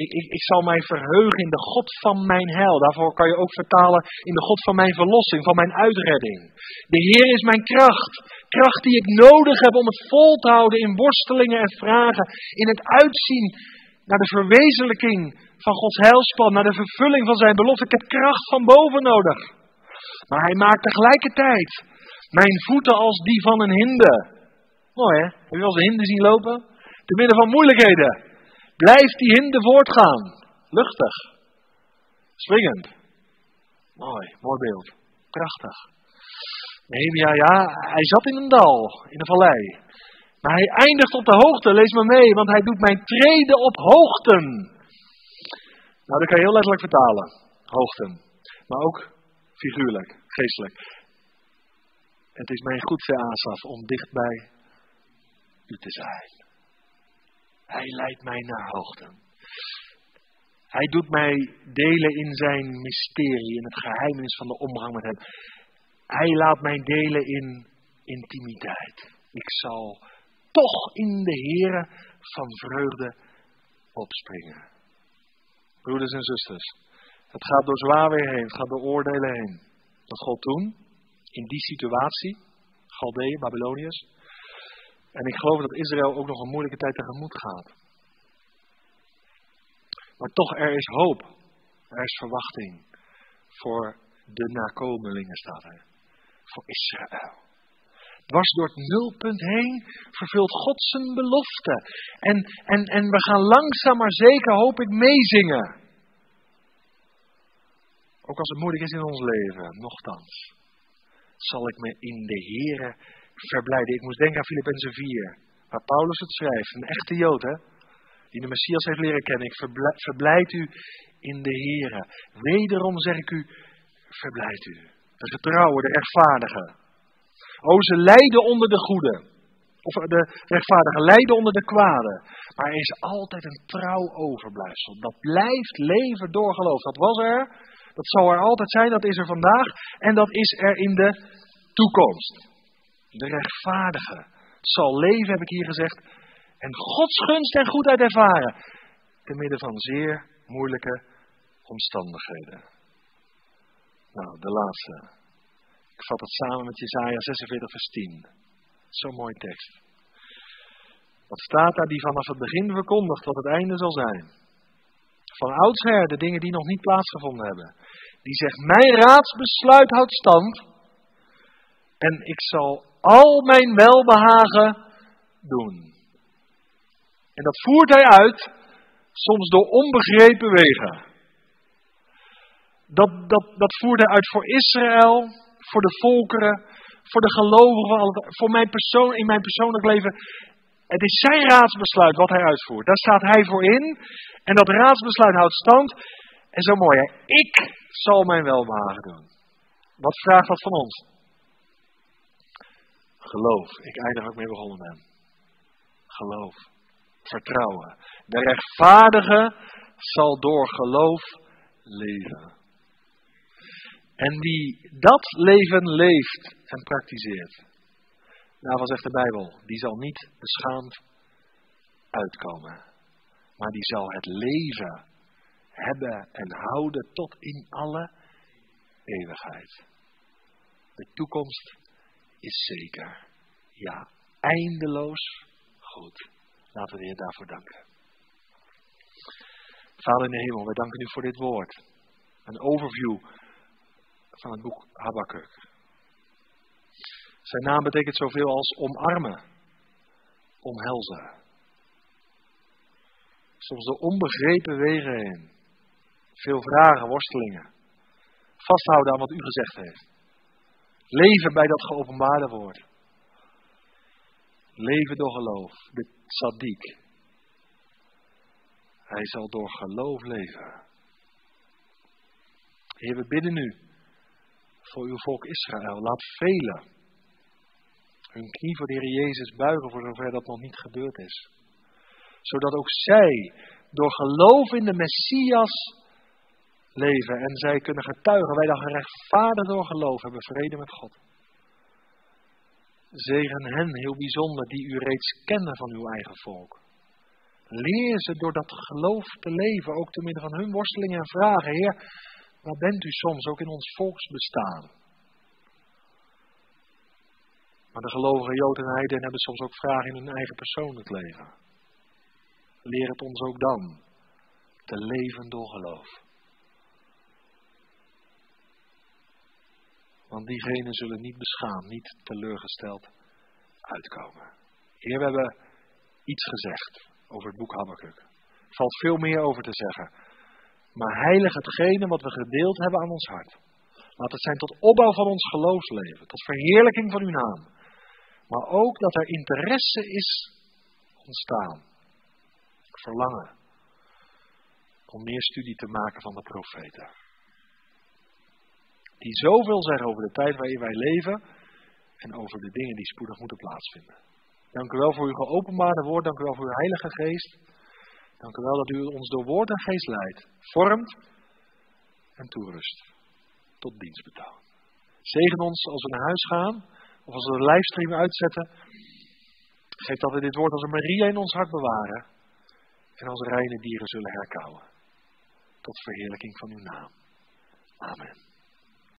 Ik, ik, ik zal mij verheugen in de God van mijn heil. Daarvoor kan je ook vertalen in de God van mijn verlossing, van mijn uitredding. De Heer is mijn kracht. Kracht die ik nodig heb om het vol te houden in worstelingen en vragen. In het uitzien naar de verwezenlijking van Gods heilsplan, naar de vervulling van zijn belofte. Ik heb kracht van boven nodig. Maar hij maakt tegelijkertijd mijn voeten als die van een hinde. Mooi hè? Heb je een hinde zien lopen? Te midden van moeilijkheden. Blijft die hinde voortgaan. Luchtig. Swingend. Mooi, mooi beeld. Prachtig. Nehemia, ja, hij zat in een dal, in een vallei. Maar hij eindigt op de hoogte, lees maar mee, want hij doet mijn treden op hoogten. Nou, dat kan je heel letterlijk vertalen. Hoogten. Maar ook figuurlijk, geestelijk. Het is mijn goed Asaf, om dichtbij u te zijn. Hij leidt mij naar hoogte. Hij doet mij delen in zijn mysterie, in het geheimenis van de omgang met hem. Hij laat mij delen in intimiteit. Ik zal toch in de Here van vreugde opspringen. Broeders en zusters, het gaat door zwaar weer heen, het gaat door oordelen heen. Dat God toen, in die situatie, Galdeeën, Babyloniërs. En ik geloof dat Israël ook nog een moeilijke tijd tegemoet gaat. Maar toch, er is hoop. Er is verwachting. Voor de nakomelingen staat er. Voor Israël. Dwars door het nulpunt heen vervult God zijn belofte. En, en, en we gaan langzaam maar zeker, hoop ik, meezingen. Ook als het moeilijk is in ons leven, nochtans, zal ik me in de Here verblijden. Ik moest denken aan Filippenzen 4, waar Paulus het schrijft. Een echte Jood, hè? Die de Messias heeft leren kennen. Ik verblijd, u in de Here. Wederom zeg ik u, verblijdt u. De getrouwen, de rechtvaardigen. O, ze lijden onder de goede. Of de rechtvaardigen lijden onder de kwade. Maar er is altijd een trouw overblijfsel. Dat blijft leven door geloof. Dat was er. Dat zal er altijd zijn. Dat is er vandaag. En dat is er in de toekomst. De rechtvaardige zal leven, heb ik hier gezegd. En Gods gunst en goedheid ervaren. Te midden van zeer moeilijke omstandigheden. Nou, de laatste. Ik vat het samen met Jesaja 46 vers 10. Zo'n mooi tekst. Wat staat daar die vanaf het begin verkondigt wat het einde zal zijn? Van oudsher de dingen die nog niet plaatsgevonden hebben. Die zegt, mijn raadsbesluit houdt stand. En ik zal al mijn welbehagen doen. En dat voert hij uit, soms door onbegrepen wegen. Dat, dat, dat voert hij uit voor Israël, voor de volkeren, voor de gelovigen, voor mijn persoon, in mijn persoonlijk leven. Het is zijn raadsbesluit wat hij uitvoert. Daar staat hij voor in. En dat raadsbesluit houdt stand. En zo mooi, ik zal mijn welbehagen doen. Wat vraagt dat van ons? Geloof. Ik eindig ook mee begonnen ben. Geloof. Vertrouwen. De rechtvaardige zal door geloof leven. En wie dat leven leeft en praktiseert, daarvan zegt de Bijbel, die zal niet beschaamd uitkomen. Maar die zal het leven hebben en houden tot in alle eeuwigheid. De toekomst is zeker. Ja, eindeloos goed. Laten we de daarvoor danken. Vader in de hemel, wij danken u voor dit woord. Een overview van het boek Habakkuk. Zijn naam betekent zoveel als omarmen, omhelzen. Soms de onbegrepen wegen heen. Veel vragen, worstelingen. Vasthouden aan wat u gezegd heeft. Leven bij dat geopenbaarde woord. Leven door geloof. De tzaddik. Hij zal door geloof leven. Heer, we bidden u voor uw volk Israël. Laat velen hun knie voor de Heer Jezus buigen voor zover dat nog niet gebeurd is. Zodat ook zij door geloof in de Messias leven en zij kunnen getuigen. Wij dan gerechtvaardigd door geloof hebben vrede met God. Zegen hen heel bijzonder die u reeds kennen van uw eigen volk. Leer ze door dat geloof te leven, ook te midden van hun worstelingen en vragen. Heer, waar bent u soms ook in ons volksbestaan? Maar de gelovige Joden en Heiden hebben soms ook vragen in hun eigen persoonlijk leven. Leer het ons ook dan te leven door geloof. Want diegenen zullen niet beschaamd, niet teleurgesteld uitkomen. Heer, we hebben iets gezegd over het boek Habakkuk. Er valt veel meer over te zeggen. Maar heilig hetgene wat we gedeeld hebben aan ons hart. Laat het zijn tot opbouw van ons geloofsleven, tot verheerlijking van uw naam. Maar ook dat er interesse is ontstaan. Verlangen. Om meer studie te maken van de profeten. Die zoveel zeggen over de tijd waarin wij leven en over de dingen die spoedig moeten plaatsvinden. Dank u wel voor uw geopenbaarde woord. Dank u wel voor uw Heilige Geest. Dank u wel dat u ons door woord en geest leidt, vormt en toerust. Tot dienstbetaal. Zegen ons als we naar huis gaan of als we de livestream uitzetten. Geef dat we dit woord als een Maria in ons hart bewaren en als reine dieren zullen herkauwen. Tot verheerlijking van uw naam. Amen.